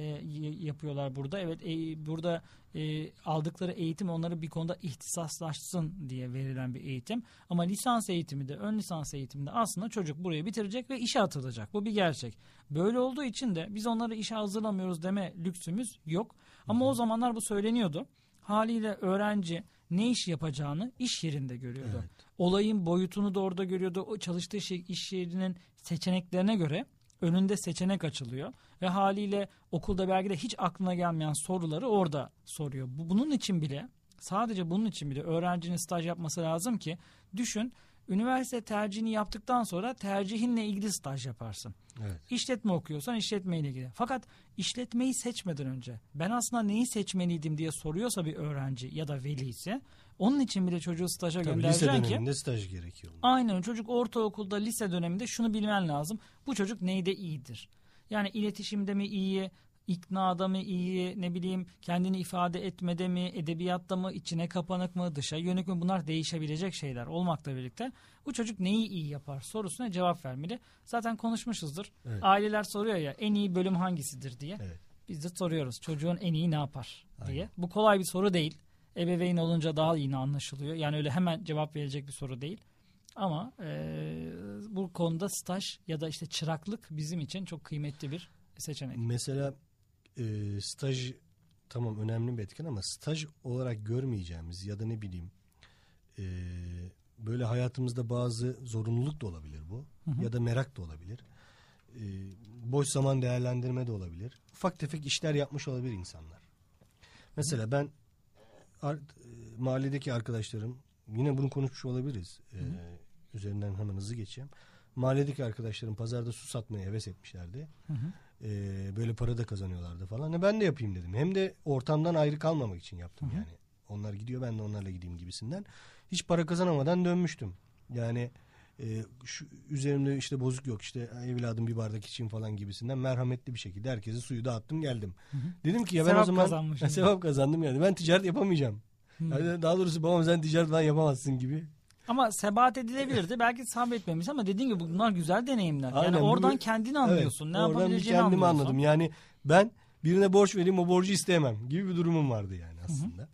yapıyorlar burada. Evet e, burada e, aldıkları eğitim onları bir konuda ihtisaslaşsın diye verilen bir eğitim. Ama lisans eğitimi de ön lisans eğitimi de aslında çocuk burayı bitirecek ve işe atılacak. Bu bir gerçek. Böyle olduğu için de biz onları işe hazırlamıyoruz deme lüksümüz yok. Ama o zamanlar bu söyleniyordu. Haliyle öğrenci ne iş yapacağını iş yerinde görüyordu. Olayın boyutunu da orada görüyordu. O çalıştığı şey, iş yerinin seçeneklerine göre önünde seçenek açılıyor ve haliyle okulda belki de hiç aklına gelmeyen soruları orada soruyor. Bu, bunun için bile sadece bunun için bile öğrencinin staj yapması lazım ki düşün Üniversite tercihini yaptıktan sonra tercihinle ilgili staj yaparsın. Evet. İşletme okuyorsan işletmeyle ilgili. Fakat işletmeyi seçmeden önce ben aslında neyi seçmeliydim diye soruyorsa bir öğrenci ya da veli ise onun için bile çocuğu staja Tabii lise göndereceksin ki döneminde staj gerekiyor. Aynen çocuk ortaokulda lise döneminde şunu bilmen lazım. Bu çocuk neyde iyidir? Yani iletişimde mi iyi, iknada mı iyi, ne bileyim kendini ifade etmede mi, edebiyatta mı, içine kapanık mı, dışa yönük mü bunlar değişebilecek şeyler olmakla birlikte bu çocuk neyi iyi yapar sorusuna cevap vermeli. Zaten konuşmuşuzdur. Evet. Aileler soruyor ya en iyi bölüm hangisidir diye. Evet. Biz de soruyoruz çocuğun en iyi ne yapar diye. Aynen. Bu kolay bir soru değil. Ebeveyn olunca daha iyi anlaşılıyor. Yani öyle hemen cevap verecek bir soru değil. Ama e, bu konuda staj ya da işte çıraklık bizim için çok kıymetli bir seçenek. Mesela e, staj tamam önemli bir etken ama staj olarak görmeyeceğimiz ya da ne bileyim e, böyle hayatımızda bazı zorunluluk da olabilir bu ya da merak da olabilir. E, boş zaman değerlendirme de olabilir. Ufak tefek işler yapmış olabilir insanlar. Mesela ben ar- e, mahalledeki arkadaşlarım yine bunu konuşmuş olabiliriz. E, üzerinden hemen hızlı geçeceğim. Mahalledeki arkadaşlarım pazarda su satmaya heves etmişlerdi. E, böyle para da kazanıyorlardı falan. E, ben de yapayım dedim. Hem de ortamdan ayrı kalmamak için yaptım yani. Onlar gidiyor ben de onlarla gideyim gibisinden. Hiç para kazanamadan dönmüştüm. Yani e, şu üzerimde işte bozuk yok işte evladım bir bardak için falan gibisinden merhametli bir şekilde herkese suyu dağıttım geldim. Dedim ki ya ben Sevap o zaman sevap kazandım yani ben ticaret yapamayacağım. Yani daha doğrusu babam sen ticaret falan yapamazsın gibi. Ama sebat edilebilirdi. Belki sabretmemiş ama dediğin gibi bunlar güzel deneyimler. Aynen, yani oradan bu- kendini anlıyorsun. Evet, ne oradan yapabileceğini kendimi anlıyorsun. anladım. Yani ben birine borç vereyim o borcu isteyemem gibi bir durumum vardı yani aslında.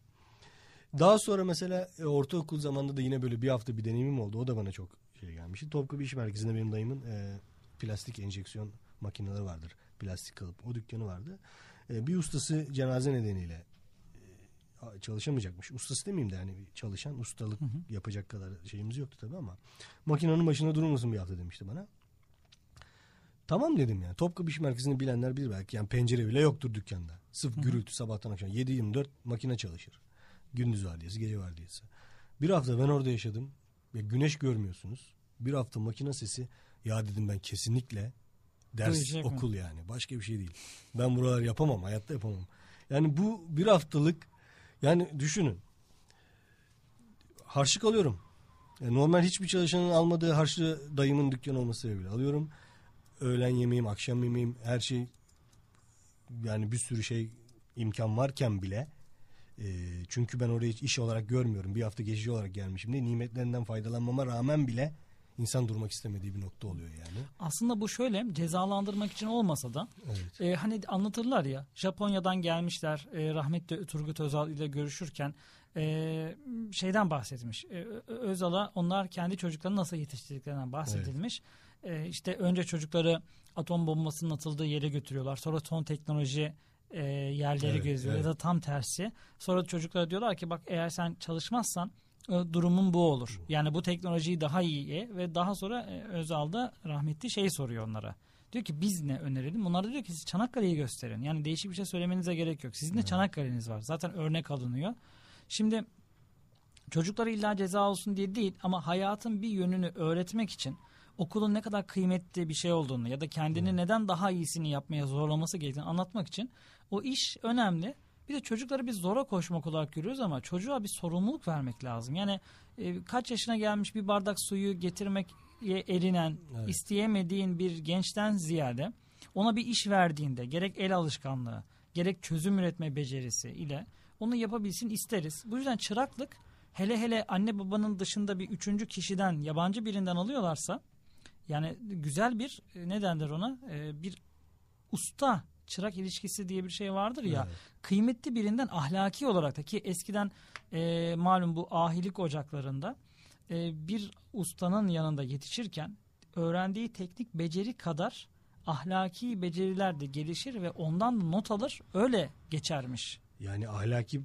Daha sonra mesela e, ortaokul zamanında da yine böyle bir hafta bir deneyimim oldu. O da bana çok şey gelmişti. Topkapı İş Merkezi'nde benim dayımın e, plastik enjeksiyon makineleri vardır. Plastik kalıp. O dükkanı vardı. E, bir ustası cenaze nedeniyle çalışamayacakmış. Ustası demeyeyim de yani çalışan ustalık yapacak kadar şeyimiz yoktu tabii ama makinenin başında durur musun bir hafta demişti bana. Tamam dedim yani. Topkapı İş Merkezi'ni bilenler bir belki. Yani pencere bile yoktur dükkanda. Sırf gürültü sabahtan akşam. 7-24 makine çalışır. Gündüz vardiyası, gece vardiyası. Bir hafta ben orada yaşadım. Ve güneş görmüyorsunuz. Bir hafta makine sesi. Ya dedim ben kesinlikle ders Duyacak mı? okul yani. Başka bir şey değil. Ben buraları yapamam. Hayatta yapamam. Yani bu bir haftalık yani düşünün. Harçlık alıyorum. Yani normal hiçbir çalışanın almadığı harçlığı dayımın dükkanı olması sebebiyle alıyorum. Öğlen yemeğim, akşam yemeğim her şey yani bir sürü şey imkan varken bile e, çünkü ben orayı iş olarak görmüyorum. Bir hafta geçici olarak gelmişim diye nimetlerinden faydalanmama rağmen bile insan durmak istemediği bir nokta oluyor yani. Aslında bu şöyle cezalandırmak için olmasa da Evet. e, hani anlatırlar ya Japonya'dan gelmişler e, rahmetli Turgut Özal ile görüşürken e, şeyden bahsetmiş. E, Özal'a onlar kendi çocuklarını nasıl yetiştirdiklerinden bahsedilmiş. E, işte önce çocukları atom bombasının atıldığı yere götürüyorlar. Sonra son teknoloji e, yerleri Evet, geziyor evet. ya da tam tersi. Sonra çocuklara diyorlar ki bak eğer sen çalışmazsan durumun bu olur. Yani bu teknolojiyi daha iyi ve daha sonra e, Özal da rahmetli şey soruyor onlara. Diyor ki biz ne önerelim? Onlar da diyor ki siz Çanakkale'yi gösterin. Yani değişik bir şey söylemenize gerek yok. Sizin de Çanakkale'niz var. Zaten örnek alınıyor. Şimdi çocuklara illa ceza olsun diye değil ama hayatın bir yönünü öğretmek için okulun ne kadar kıymetli bir şey olduğunu ya da kendini neden daha iyisini yapmaya zorlaması gerektiğini anlatmak için o iş önemli. Bir de çocukları biz zora koşmak olarak görüyoruz ama çocuğa bir sorumluluk vermek lazım. Yani e, kaç yaşına gelmiş bir bardak suyu getirmek erinen, Evet. isteyemediğin bir gençten ziyade ona bir iş verdiğinde gerek el alışkanlığı, gerek çözüm üretme becerisi ile onu yapabilsin isteriz. Bu yüzden çıraklık hele hele anne babanın dışında bir üçüncü kişiden, yabancı birinden alıyorlarsa yani güzel bir e, ne denir ona E, bir usta çırak ilişkisi diye bir şey vardır ya Evet. kıymetli birinden ahlaki olarak da ki eskiden e, malum bu ahilik ocaklarında e, bir ustanın yanında yetişirken öğrendiği teknik beceri kadar ahlaki beceriler de gelişir ve ondan da not alır öyle geçermiş. Yani ahlaki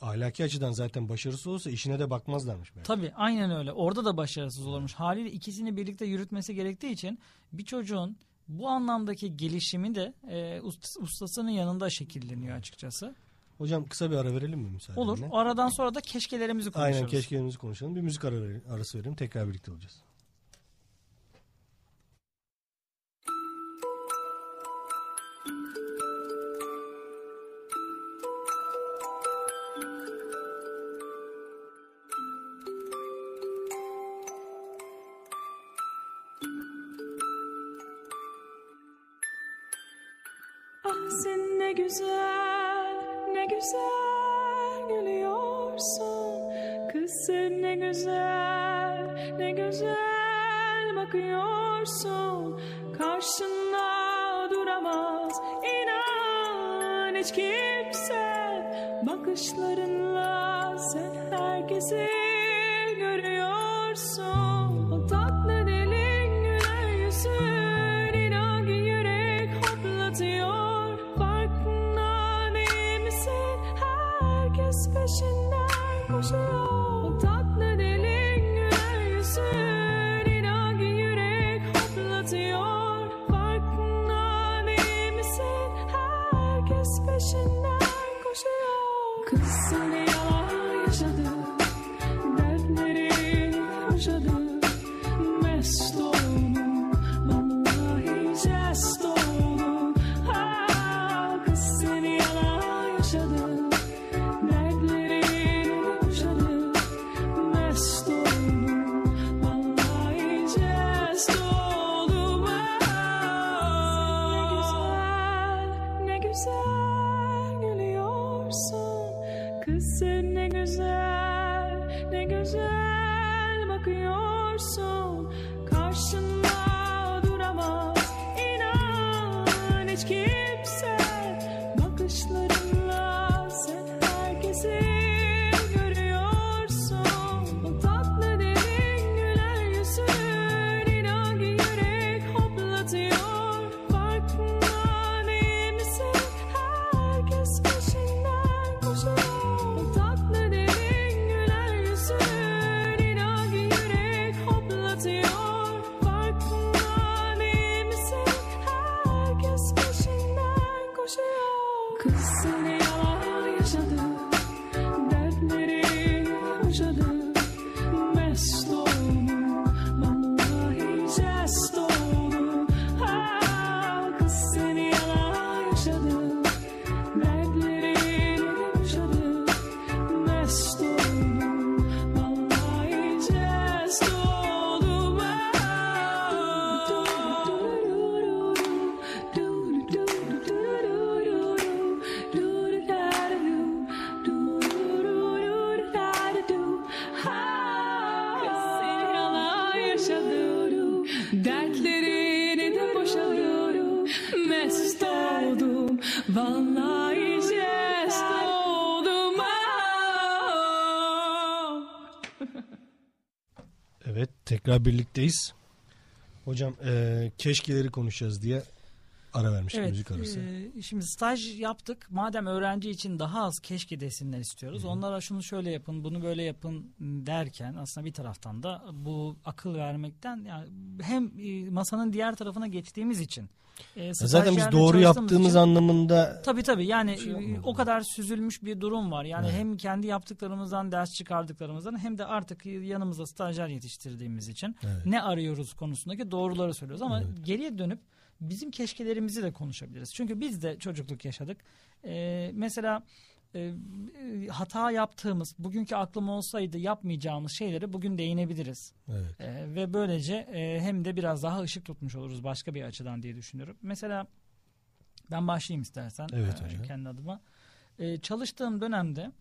ahlaki açıdan zaten başarısı olsa işine de bakmazlarmış belki. Tabii aynen öyle. Orada da başarısız olurmuş. Haliyle ikisini birlikte yürütmesi gerektiği için bir çocuğun bu anlamdaki gelişimi de e, ust- ustasının yanında şekilleniyor açıkçası. Hocam kısa bir ara verelim mi müsaadenle? Olur. O aradan sonra da keşkelerimizi konuşuruz. Aynen keşkelerimizi konuşalım. Bir müzik ara, arası verelim. Tekrar birlikte olacağız. Hiç kimse. Bakışlarınla sen herkesi tekrar birlikteyiz. Hocam e, keşkeleri konuşacağız diye ara vermiştik Evet, müzik arası. e, şimdi staj yaptık. Madem öğrenci için daha az keşke desinler istiyoruz. Onlara şunu şöyle yapın, bunu böyle yapın derken aslında bir taraftan da bu akıl vermekten yani hem e, masanın diğer tarafına geçtiğimiz için. E, Zaten biz doğru yaptığımız için- anlamında Tabii tabii yani şey o kadar süzülmüş bir durum var. Yani Evet. hem kendi yaptıklarımızdan ders çıkardıklarımızdan hem de artık yanımızda stajyer yetiştirdiğimiz için Evet. ne arıyoruz konusundaki doğruları söylüyoruz. Ama Evet. geriye dönüp bizim keşkelerimizi de konuşabiliriz. Çünkü biz de çocukluk yaşadık. Ee, mesela e, e, hata yaptığımız, bugünkü aklım olsaydı yapmayacağımız şeyleri bugün değinebiliriz. evet. Ee, ve böylece e, hem de biraz daha ışık tutmuş oluruz başka bir açıdan diye düşünüyorum. Mesela ben başlayayım istersen Evet e, kendi adıma. E, çalıştığım dönemde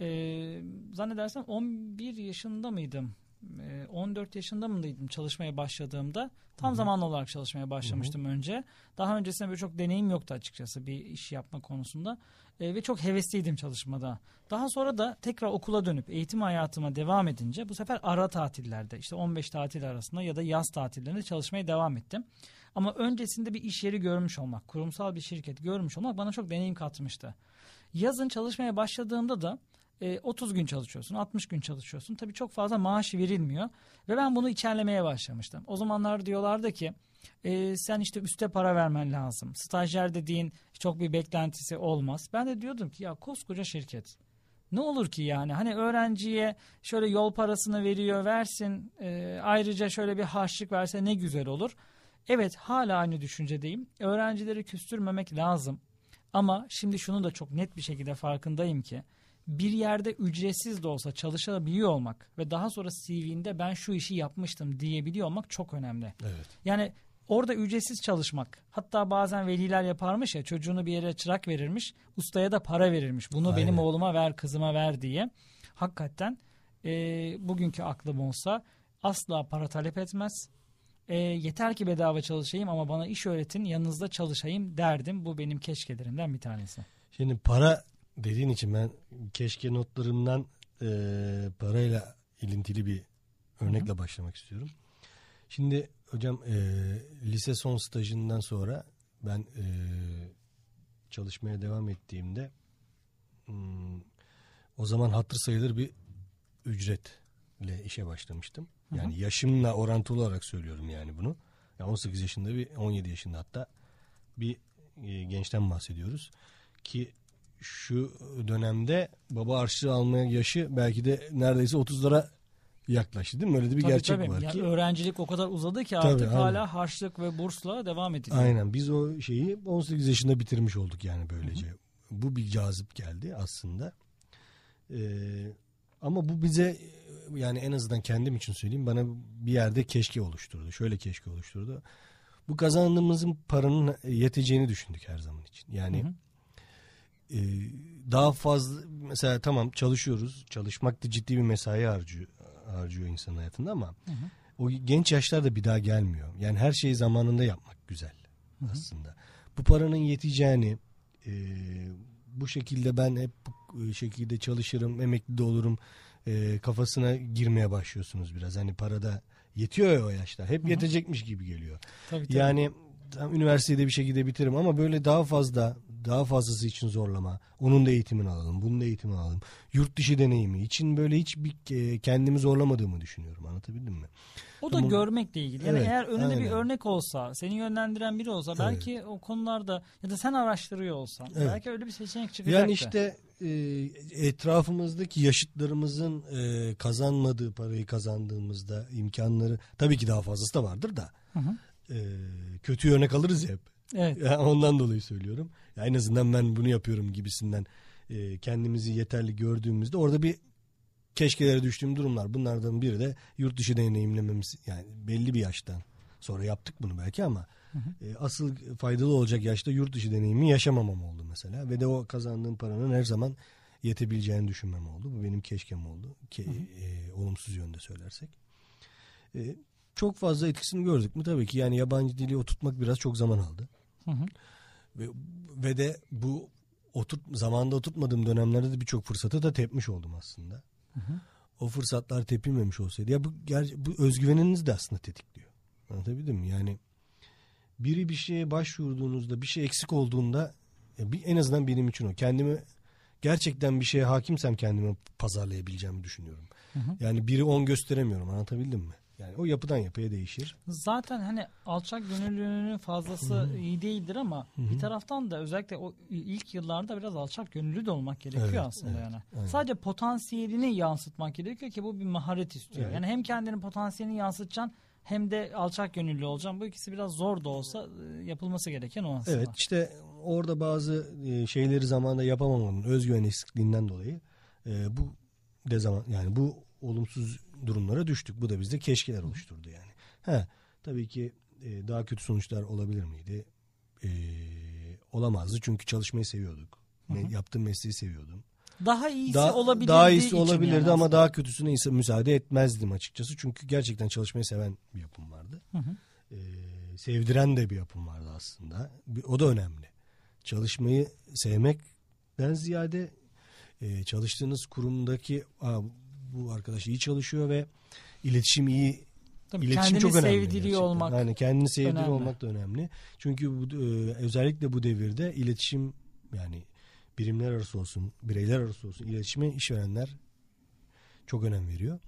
e, zannedersem 11 yaşında mıydım? E, 14 yaşında mıydım çalışmaya başladığımda? Tam zamanlı olarak çalışmaya başlamıştım önce. Daha öncesinde böyle çok deneyim yoktu açıkçası bir iş yapma konusunda. E, ve çok hevesliydim çalışmada. Daha sonra da tekrar okula dönüp eğitim hayatıma devam edince bu sefer ara tatillerde işte 15 tatil arasında ya da yaz tatillerinde çalışmaya devam ettim. Ama öncesinde bir iş yeri görmüş olmak, kurumsal bir şirket görmüş olmak bana çok deneyim katmıştı. Yazın çalışmaya başladığımda da e, 30 gün çalışıyorsun, 60 gün çalışıyorsun. Tabii çok fazla maaş verilmiyor ve ben bunu içerlemeye başlamıştım. O zamanlar diyorlardı ki e, sen işte üste para vermen lazım. Stajyer dediğin çok bir beklentisi olmaz. Ben de diyordum ki ya koskoca şirket. Ne olur ki yani hani öğrenciye şöyle yol parasını veriyor versin e, ayrıca şöyle bir harçlık verse ne güzel olur. Evet hala aynı düşüncedeyim. Öğrencileri küstürmemek lazım. Ama şimdi şunu da çok net bir şekilde farkındayım ki bir yerde ücretsiz de olsa çalışabiliyor olmak ve daha sonra CV'nde ben şu işi yapmıştım diyebiliyor olmak çok önemli. Evet. Yani orada ücretsiz çalışmak hatta bazen veliler yaparmış ya çocuğunu bir yere çırak verirmiş ustaya da para verirmiş bunu Aynen. benim oğluma ver kızıma ver diye. Hakikaten e, bugünkü aklım olsa asla para talep etmez. E, yeter ki bedava çalışayım ama bana iş öğretin yanınızda çalışayım derdim. Bu benim keşkelerimden bir tanesi. Şimdi para dediğin için ben keşke notlarımdan e, parayla ilintili bir örnekle başlamak istiyorum. Şimdi hocam e, lise son stajından sonra ben e, çalışmaya devam ettiğimde hmm, o zaman hatır sayılır bir ücretle işe başlamıştım. Yani yaşımla orantılı olarak söylüyorum yani bunu. Yani 18 yaşında bir 17 yaşında hatta bir e, gençten bahsediyoruz ki şu dönemde baba harçlığı almaya yaşı belki de neredeyse 30'lara yaklaştı değil mi? Öyle de bir Tabii, gerçek tabii. var Ya ki. öğrencilik o kadar uzadı ki Tabii, artık aynen. hala harçlık ve bursla devam ediliyor. Aynen biz o şeyi 18 yaşında bitirmiş olduk yani böylece. Bu bir cazip geldi aslında. Ee, ama bu bize yani en azından kendim için söyleyeyim bana bir yerde keşke oluşturdu. Şöyle keşke oluşturdu. Bu kazandığımızın paranın yeteceğini düşündük her zaman için. Yani Hı hı. E, daha fazla mesela tamam çalışıyoruz. Çalışmak da ciddi bir mesai harcıyor, harcıyor insan hayatında ama o genç yaşlarda bir daha gelmiyor. Yani her şeyi zamanında yapmak güzel aslında. Bu paranın yeteceğini e, bu şekilde ben hep bu şekilde çalışırım, emekli de olurum e, kafasına girmeye başlıyorsunuz biraz. Hani parada yetiyor ya o yaşta. Hep yetecekmiş gibi geliyor. Tabii, tabii. Yani tam üniversitede bir şekilde bitiririm ama böyle daha fazla daha fazlası için zorlama. Onun da eğitimini alalım, bunun da eğitimini alalım. Yurt dışı deneyimi için böyle hiç bir e, kendimi zorlamadığımı düşünüyorum. Anlatabildim mi? O da Tamam. görmekle ilgili. Yani Evet, eğer önünde bir aynen. örnek olsa, seni yönlendiren biri olsa belki o konularda ya da sen araştırıyor olsan Evet. belki öyle bir seçenek çıkacaktı. Yani işte e, etrafımızdaki yaşıtlarımızın e, kazanmadığı parayı kazandığımızda imkanları tabii ki daha fazlası da vardır da Hı hı. e, kötü örnek alırız hep. Evet. Ya ondan dolayı söylüyorum. Ya en azından ben bunu yapıyorum gibisinden e, kendimizi yeterli gördüğümüzde orada bir keşkelere düştüğüm durumlar. Bunlardan biri de yurt dışı deneyimlememiz yani belli bir yaştan sonra yaptık bunu belki ama e, asıl faydalı olacak yaşta yurt dışı deneyimi yaşamamam oldu mesela ve de o kazandığım paranın her zaman yetebileceğini düşünmem oldu. Bu benim keşkem oldu. Ke, e, olumsuz yönde söylersek. E, çok fazla etkisini gördük mü? Tabii ki yani yabancı dili oturtmak biraz çok zaman aldı. Hı hı. Ve, ve de bu oturt zamanda oturtmadığım dönemlerde de birçok fırsatı da tepmiş oldum aslında. O fırsatlar tepilmemiş olsaydı ya bu ger- bu özgüveninizi de aslında tetikliyor. Anlatabildim mi? Yani biri bir şeye başvurduğunuzda bir şey eksik olduğunda bir, en azından benim için o. Kendimi gerçekten bir şeye hakimsem kendimi pazarlayabileceğimi düşünüyorum. Yani biri on gösteremiyorum anlatabildim mi? Yani o yapıdan yapıya değişir. Zaten hani alçak gönüllülüğünün fazlası iyi değildir ama bir taraftan da özellikle o ilk yıllarda biraz alçak gönüllü de olmak gerekiyor Evet, aslında evet, yani. aynen. Sadece potansiyelini yansıtmak gerekiyor ki bu bir maharet istiyor. Evet. Yani hem kendinin potansiyelini yansıtacaksın hem de alçak gönüllü olacaksın. Bu ikisi biraz zor da olsa e, yapılması gereken o aslında. Evet işte orada bazı e, şeyleri zamanında yapamamanın özgüven eksikliğinden dolayı e, bu dezavan yani bu olumsuz durumlara düştük. Bu da bizde keşkeler oluşturdu yani. He, tabii ki e, daha kötü sonuçlar olabilir miydi? E, olamazdı çünkü çalışmayı seviyorduk. Me- yaptığım mesleği seviyordum. Daha iyisi Daha, olabilirdi. daha iyisi olabilirdi yani ama aslında. daha kötüsüne ise müsaade etmezdim açıkçası. Çünkü gerçekten çalışmayı seven bir yapım vardı. Hı hı. Ee, sevdiren de bir yapım vardı aslında. O da önemli. Çalışmayı sevmekten ziyade e, çalıştığınız kurumdaki Aa, bu arkadaş iyi çalışıyor ve iletişim iyi Tabii İletişim kendini çok önemli. sevdiriyor gerçekten. olmak. Yani kendini sevdiriyor önemli. olmak da önemli. Çünkü bu, e, özellikle bu devirde iletişim yani birimler arası olsun, bireyler arası olsun iletişime işverenler çok önem veriyor.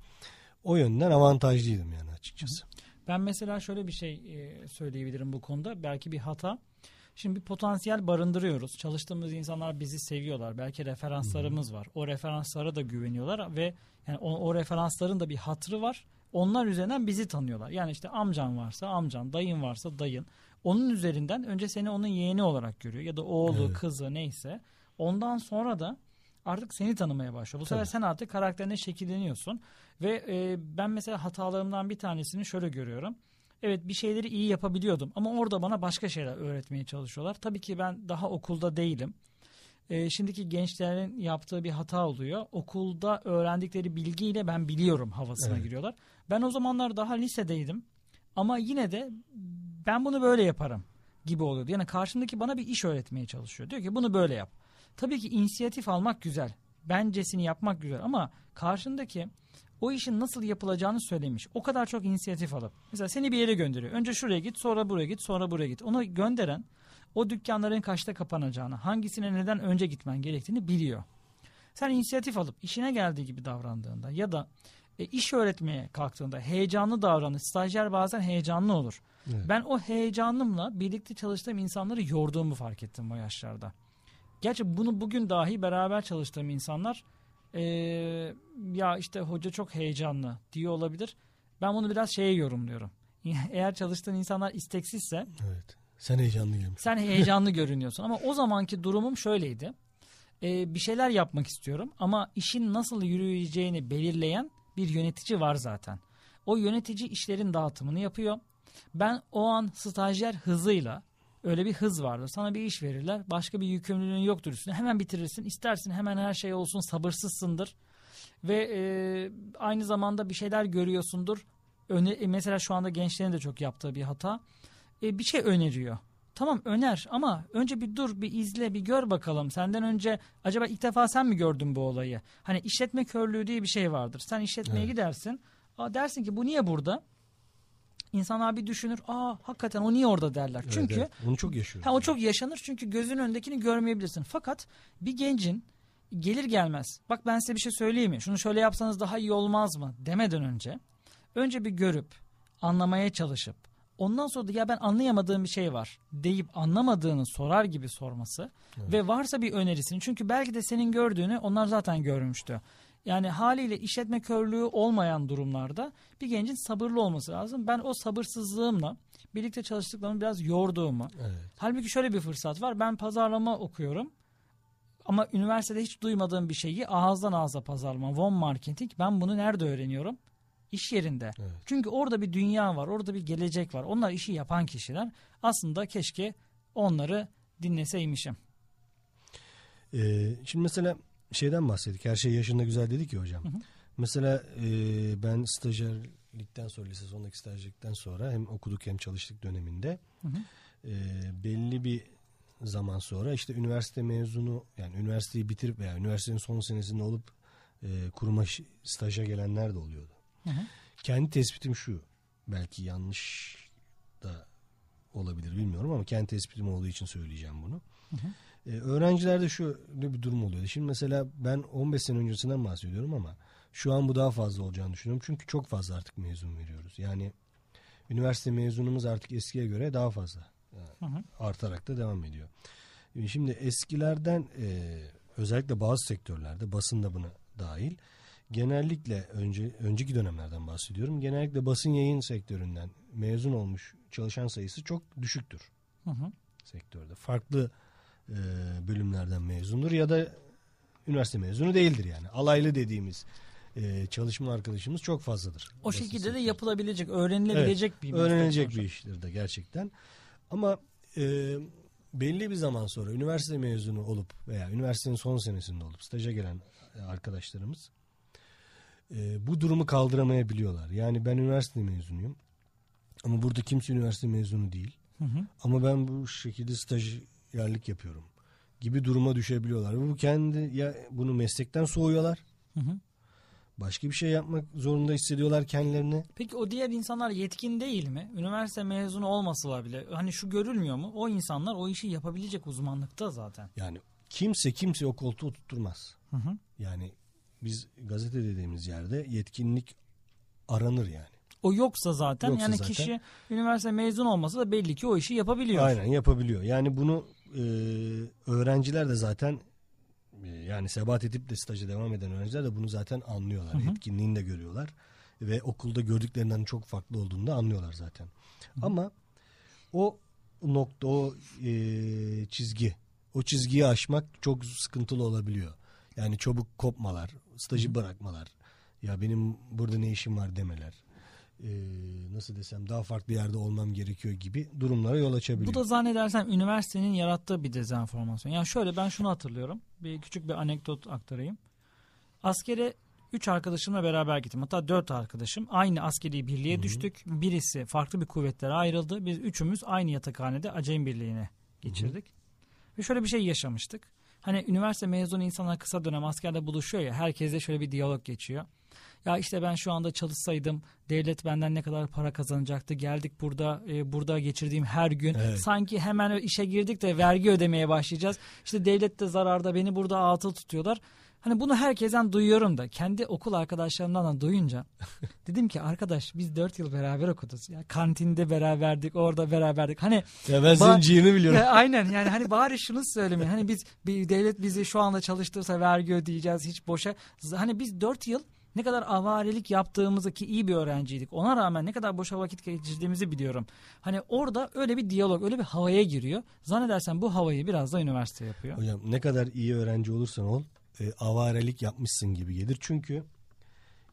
O yönden avantajlıydım yani açıkçası. Ben mesela şöyle bir şey e, söyleyebilirim bu konuda. Belki bir hata. Şimdi bir potansiyel barındırıyoruz. Çalıştığımız insanlar bizi seviyorlar. Belki referanslarımız var. O referanslara da güveniyorlar ve yani o, o referansların da bir hatrı var. Onlar üzerinden bizi tanıyorlar. Yani işte amcan varsa amcan, dayın varsa dayın. Onun üzerinden önce seni onun yeğeni olarak görüyor ya da oğlu, Evet. kızı neyse. Ondan sonra da artık seni tanımaya başlıyor. Bu sefer Tabii. sen artık karakterine şekilleniyorsun. Ve e, ben mesela hatalarımdan bir tanesini şöyle görüyorum. Evet bir şeyleri iyi yapabiliyordum ama orada bana başka şeyler öğretmeye çalışıyorlar. Tabii ki ben daha okulda değilim. E, şimdiki gençlerin yaptığı bir hata oluyor. Okulda öğrendikleri bilgiyle ben biliyorum havasına Evet. giriyorlar. Ben o zamanlar daha lisedeydim ama yine de ben bunu böyle yaparım gibi oluyordu. Yani karşımdaki bana bir iş öğretmeye çalışıyor. Diyor ki bunu böyle yap. Tabii ki inisiyatif almak güzel. Bencesini yapmak güzel ama karşındaki o işin nasıl yapılacağını söylemiş. O kadar çok inisiyatif alıp. Mesela seni bir yere gönderiyor. Önce şuraya git, sonra buraya git, sonra buraya git. Onu gönderen o dükkanların kaçta kapanacağını, hangisine neden önce gitmen gerektiğini biliyor. Sen inisiyatif alıp işine geldiği gibi davrandığında ya da e, iş öğretmeye kalktığında heyecanlı davranış, stajyer bazen heyecanlı olur. Evet. Ben o heyecanımla birlikte çalıştığım insanları yorduğumu fark ettim o yaşlarda. Gerçi bunu bugün dahi beraber çalıştığım insanlar eee, ya işte hoca çok heyecanlı diyor olabilir. Ben bunu biraz şeye yorumluyorum. Eğer çalıştığın insanlar isteksizse Evet. Sen heyecanlı gelmiş. sen heyecanlı görünüyorsun. Ama o zamanki durumum şöyleydi. Ee, bir şeyler yapmak istiyorum ama işin nasıl yürüyeceğini belirleyen bir yönetici var zaten. O yönetici işlerin dağıtımını yapıyor. Ben o an stajyer hızıyla öyle bir hız vardır. Sana bir iş verirler. Başka bir yükümlülüğün yoktur üstüne. Hemen bitirirsin. İstersin hemen her şey olsun. Sabırsızsındır. Ve e, aynı zamanda bir şeyler görüyorsundur. Öne, e, mesela şu anda gençlerin de çok yaptığı bir hata. E, bir şey öneriyor. Tamam öner ama önce bir dur bir izle bir gör bakalım. Senden önce acaba ilk defa sen mi gördün bu olayı? Hani işletme körlüğü diye bir şey vardır. Sen işletmeye Evet. gidersin. Aa, dersin ki bu niye burada? İnsanlar bir düşünür. Aa hakikaten o niye orada derler. Evet, Çünkü evet. Onu çok yaşıyoruz. Ha, o çok yaşanır çünkü gözün önündekini görmeyebilirsin. Fakat bir gencin gelir gelmez bak ben size bir şey söyleyeyim mi? Şunu şöyle yapsanız daha iyi olmaz mı? Demeden önce önce bir görüp anlamaya çalışıp ondan sonra da ya ben anlayamadığım bir şey var deyip anlamadığını sorar gibi sorması ve varsa bir önerisini çünkü belki de senin gördüğünü onlar zaten görmüştü. Yani haliyle işletme körlüğü olmayan durumlarda bir gencin sabırlı olması lazım. Ben o sabırsızlığımla birlikte çalıştıklarımı biraz yorduğumu, Evet. Halbuki şöyle bir fırsat var. Ben pazarlama okuyorum. Ama üniversitede hiç duymadığım bir şeyi ağızdan ağza pazarlama, von marketing. Ben bunu nerede öğreniyorum? İş yerinde. Evet. Çünkü orada bir dünya var, orada bir gelecek var. Onlar işi yapan kişiler. Aslında keşke onları dinleseymişim. Ee, şimdi mesela şeyden bahsettik. Her şey yaşında güzel dedik ya hocam. Mesela e, ben stajyerlikten sonra lise sondaki stajyerlikten sonra hem okuduk hem çalıştık döneminde Hı hı. e, belli bir zaman sonra işte üniversite mezunu yani üniversiteyi bitirip veya üniversitenin son senesinde olup e, kuruma staja gelenler de oluyordu. Hı hı. Kendi tespitim şu. Belki yanlış da olabilir bilmiyorum ama kendi tespitim olduğu için söyleyeceğim bunu. Ee, öğrencilerde şöyle bir durum oluyor. Şimdi mesela ben 15 sene öncesinden bahsediyorum ama şu an bu daha fazla olacağını düşünüyorum. Çünkü çok fazla artık mezun veriyoruz. Yani üniversite mezunumuz artık eskiye göre daha fazla Hı hı. artarak da devam ediyor. Ee, Şimdi eskilerden e, özellikle bazı sektörlerde basın da buna dahil genellikle önce önceki dönemlerden bahsediyorum. Genellikle basın yayın sektöründen mezun olmuş çalışan sayısı çok düşüktür Hı hı. sektörde. Farklı e, bölümlerden mezundur ya da üniversite mezunu değildir yani. Alaylı dediğimiz e, çalışma arkadaşımız çok fazladır. O şekilde de yapılabilecek, öğrenilebilecek bir meslek Öğrenilecek bir iştir de gerçekten. Ama e, belli bir zaman sonra üniversite mezunu olup veya üniversitenin son senesinde olup staja gelen e, arkadaşlarımız e, bu durumu kaldıramayabiliyorlar. Yani ben üniversite mezunuyum. Ama burada kimse üniversite mezunu değil. Hı hı. Ama ben bu şekilde stajyerlik yapıyorum gibi duruma düşebiliyorlar. Ve bu kendi ya bunu meslekten soğuyorlar. Hı hı. Başka bir şey yapmak zorunda hissediyorlar kendilerini. Peki o diğer insanlar yetkin değil mi? Üniversite mezunu olmasalar bile hani şu görülmüyor mu? O insanlar o işi yapabilecek uzmanlıkta zaten. Yani kimse kimse o koltuğu tutturmaz. Hı hı. Yani biz gazete dediğimiz yerde yetkinlik aranır yani. o yoksa zaten Yoksa yani zaten. kişi üniversite mezun olmasa da belli ki o işi yapabiliyor. Aynen yapabiliyor. Yani bunu e, öğrenciler de zaten e, yani sebat edip de staja devam eden öğrenciler de bunu zaten anlıyorlar. Etkinliğini de görüyorlar. Ve okulda gördüklerinden çok farklı olduğunu da anlıyorlar zaten. Ama o nokta, o e, çizgi, o çizgiyi aşmak çok sıkıntılı olabiliyor. Yani çabuk kopmalar, stajı bırakmalar. Ya benim burada ne işim var demeler. E, nasıl desem daha farklı bir yerde olmam gerekiyor gibi durumlara yol açabiliyor. Bu da zannedersem üniversitenin yarattığı bir dezenformasyon. Yani şöyle ben şunu hatırlıyorum. Bir küçük bir anekdot aktarayım. Askere 3 arkadaşımla beraber gittim. Hatta 4 arkadaşım. Aynı askeri birliğe düştük. Birisi farklı bir kuvvetlere ayrıldı. Biz üçümüz aynı yatakhanede Acem Birliği'ne geçirdik. Ve şöyle bir şey yaşamıştık. Hani üniversite mezunu insanlar kısa dönem askerde buluşuyor ya. Herkesle şöyle bir diyalog geçiyor. Ya işte ben şu anda çalışsaydım devlet benden ne kadar para kazanacaktı. Geldik burada e, burada geçirdiğim her gün Evet. sanki hemen işe girdik de vergi ödemeye başlayacağız. İşte devlet de zararda beni burada atıl tutuyorlar. Hani bunu herkesten duyuyorum da kendi okul arkadaşlarımdan da duyunca dedim ki arkadaş biz dört yıl beraber okuduk. Ya kantinde beraberdik, orada beraberdik. Hani Ya ben ciğerini biliyorum. ya aynen yani hani bari şunu söylemeyin. Hani biz bir devlet bizi şu anda çalıştırsa vergi ödeyeceğiz hiç boşa. Hani biz 4 yıl ne kadar avarelik yaptığımızı ki iyi bir öğrenciydik. Ona rağmen ne kadar boşa vakit geçirdiğimizi biliyorum. Hani orada öyle bir diyalog, öyle bir havaya giriyor. Zannedersen bu havayı biraz da üniversite yapıyor. Hocam ne kadar iyi öğrenci olursan ol e, avarelik yapmışsın gibi gelir. Çünkü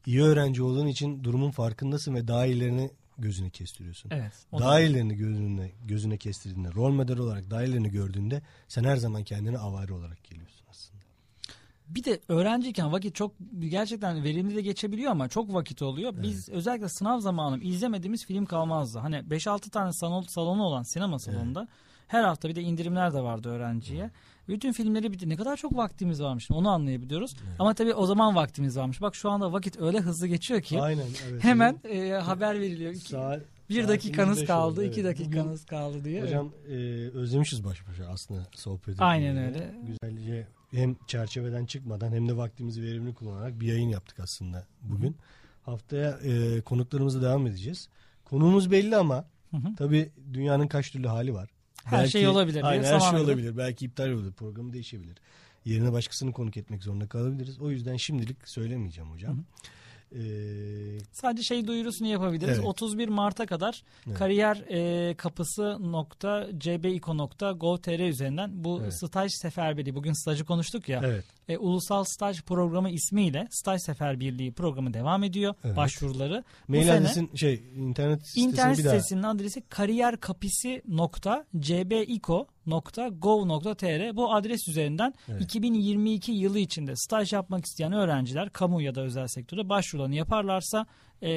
iyi öğrenci olduğun için durumun farkındasın ve daha iyilerini gözüne kestiriyorsun. Evet. Daha iyilerini gözüne, gözüne kestirdiğinde, rol model olarak daha iyilerini gördüğünde sen her zaman kendine avari olarak geliyorsun. Bir de öğrenciyken vakit çok gerçekten verimli de geçebiliyor ama çok vakit oluyor. Biz özellikle sınav zamanı izlemediğimiz film kalmazdı. Hani 5-6 tane salon, salonu olan sinema salonunda her hafta bir de indirimler de vardı öğrenciye. Bütün filmleri bitti. Ne kadar çok vaktimiz varmış onu anlayabiliyoruz. Ama tabii o zaman vaktimiz varmış. Bak şu anda vakit öyle hızlı geçiyor ki Aynen. Evet. hemen e, haber veriliyor. İki- Saat, bir dakikanız kaldı, oldu, iki evet. dakikanız kaldı diye. Bugün, hocam e, özlemişiz baş başa aslında sohbet Aynen etmeyi. öyle. Güzelce hem çerçeveden çıkmadan hem de vaktimizi verimli kullanarak bir yayın yaptık aslında bugün. Haftaya e, konuklarımıza devam edeceğiz. Konuğumuz belli ama Hı hı. tabii dünyanın kaç türlü hali var. Her şey olabilir Aynen her şey olabilir. Belki iptal olur. Programı değişebilir. Yerine başkasını konuk etmek zorunda kalabiliriz. O yüzden şimdilik söylemeyeceğim hocam. Ee, Sadece şey duyurusunu yapabiliriz. Evet. 31 Mart'a kadar Evet. kariyer e, kapısı nokta cbiko.gov.tr üzerinden bu Evet. staj seferberliği bugün stajı konuştuk ya. evet. E, Ulusal Staj Programı ismiyle staj seferberliği programı devam ediyor. Evet. Başvuruları. Bu Mail sene adresin şey internet sitesini internet bir daha. sitesinin adresi kariyerkapisi.cbiko.gov.tr bu adres üzerinden Evet. 2022 yılı içinde staj yapmak isteyen öğrenciler kamu ya da özel sektörde başvurularını yaparlarsa e,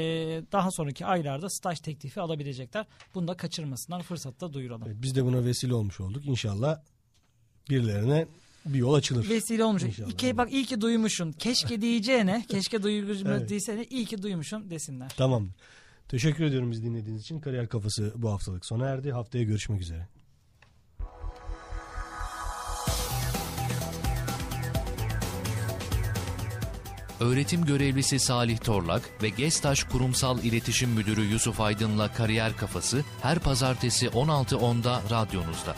daha sonraki aylarda staj teklifi alabilecekler. Bunu da kaçırmasınlar fırsatı da duyuralım. Evet, biz de buna vesile olmuş olduk. İnşallah birilerine bir yol açılır. Vesile olmuş. İnşallah, İki, bak iyi ki duymuşsun. Keşke diyeceğine, keşke duyurmuşum Evet. iyi ki duymuşsun desinler. Tamam. Teşekkür ediyorum bizi dinlediğiniz için. Kariyer Kafası bu haftalık sona erdi. Haftaya görüşmek üzere. Öğretim görevlisi Salih Torlak ve Gestaş Kurumsal İletişim Müdürü Yusuf Aydın'la Kariyer Kafası her pazartesi 16.10'da radyonuzda.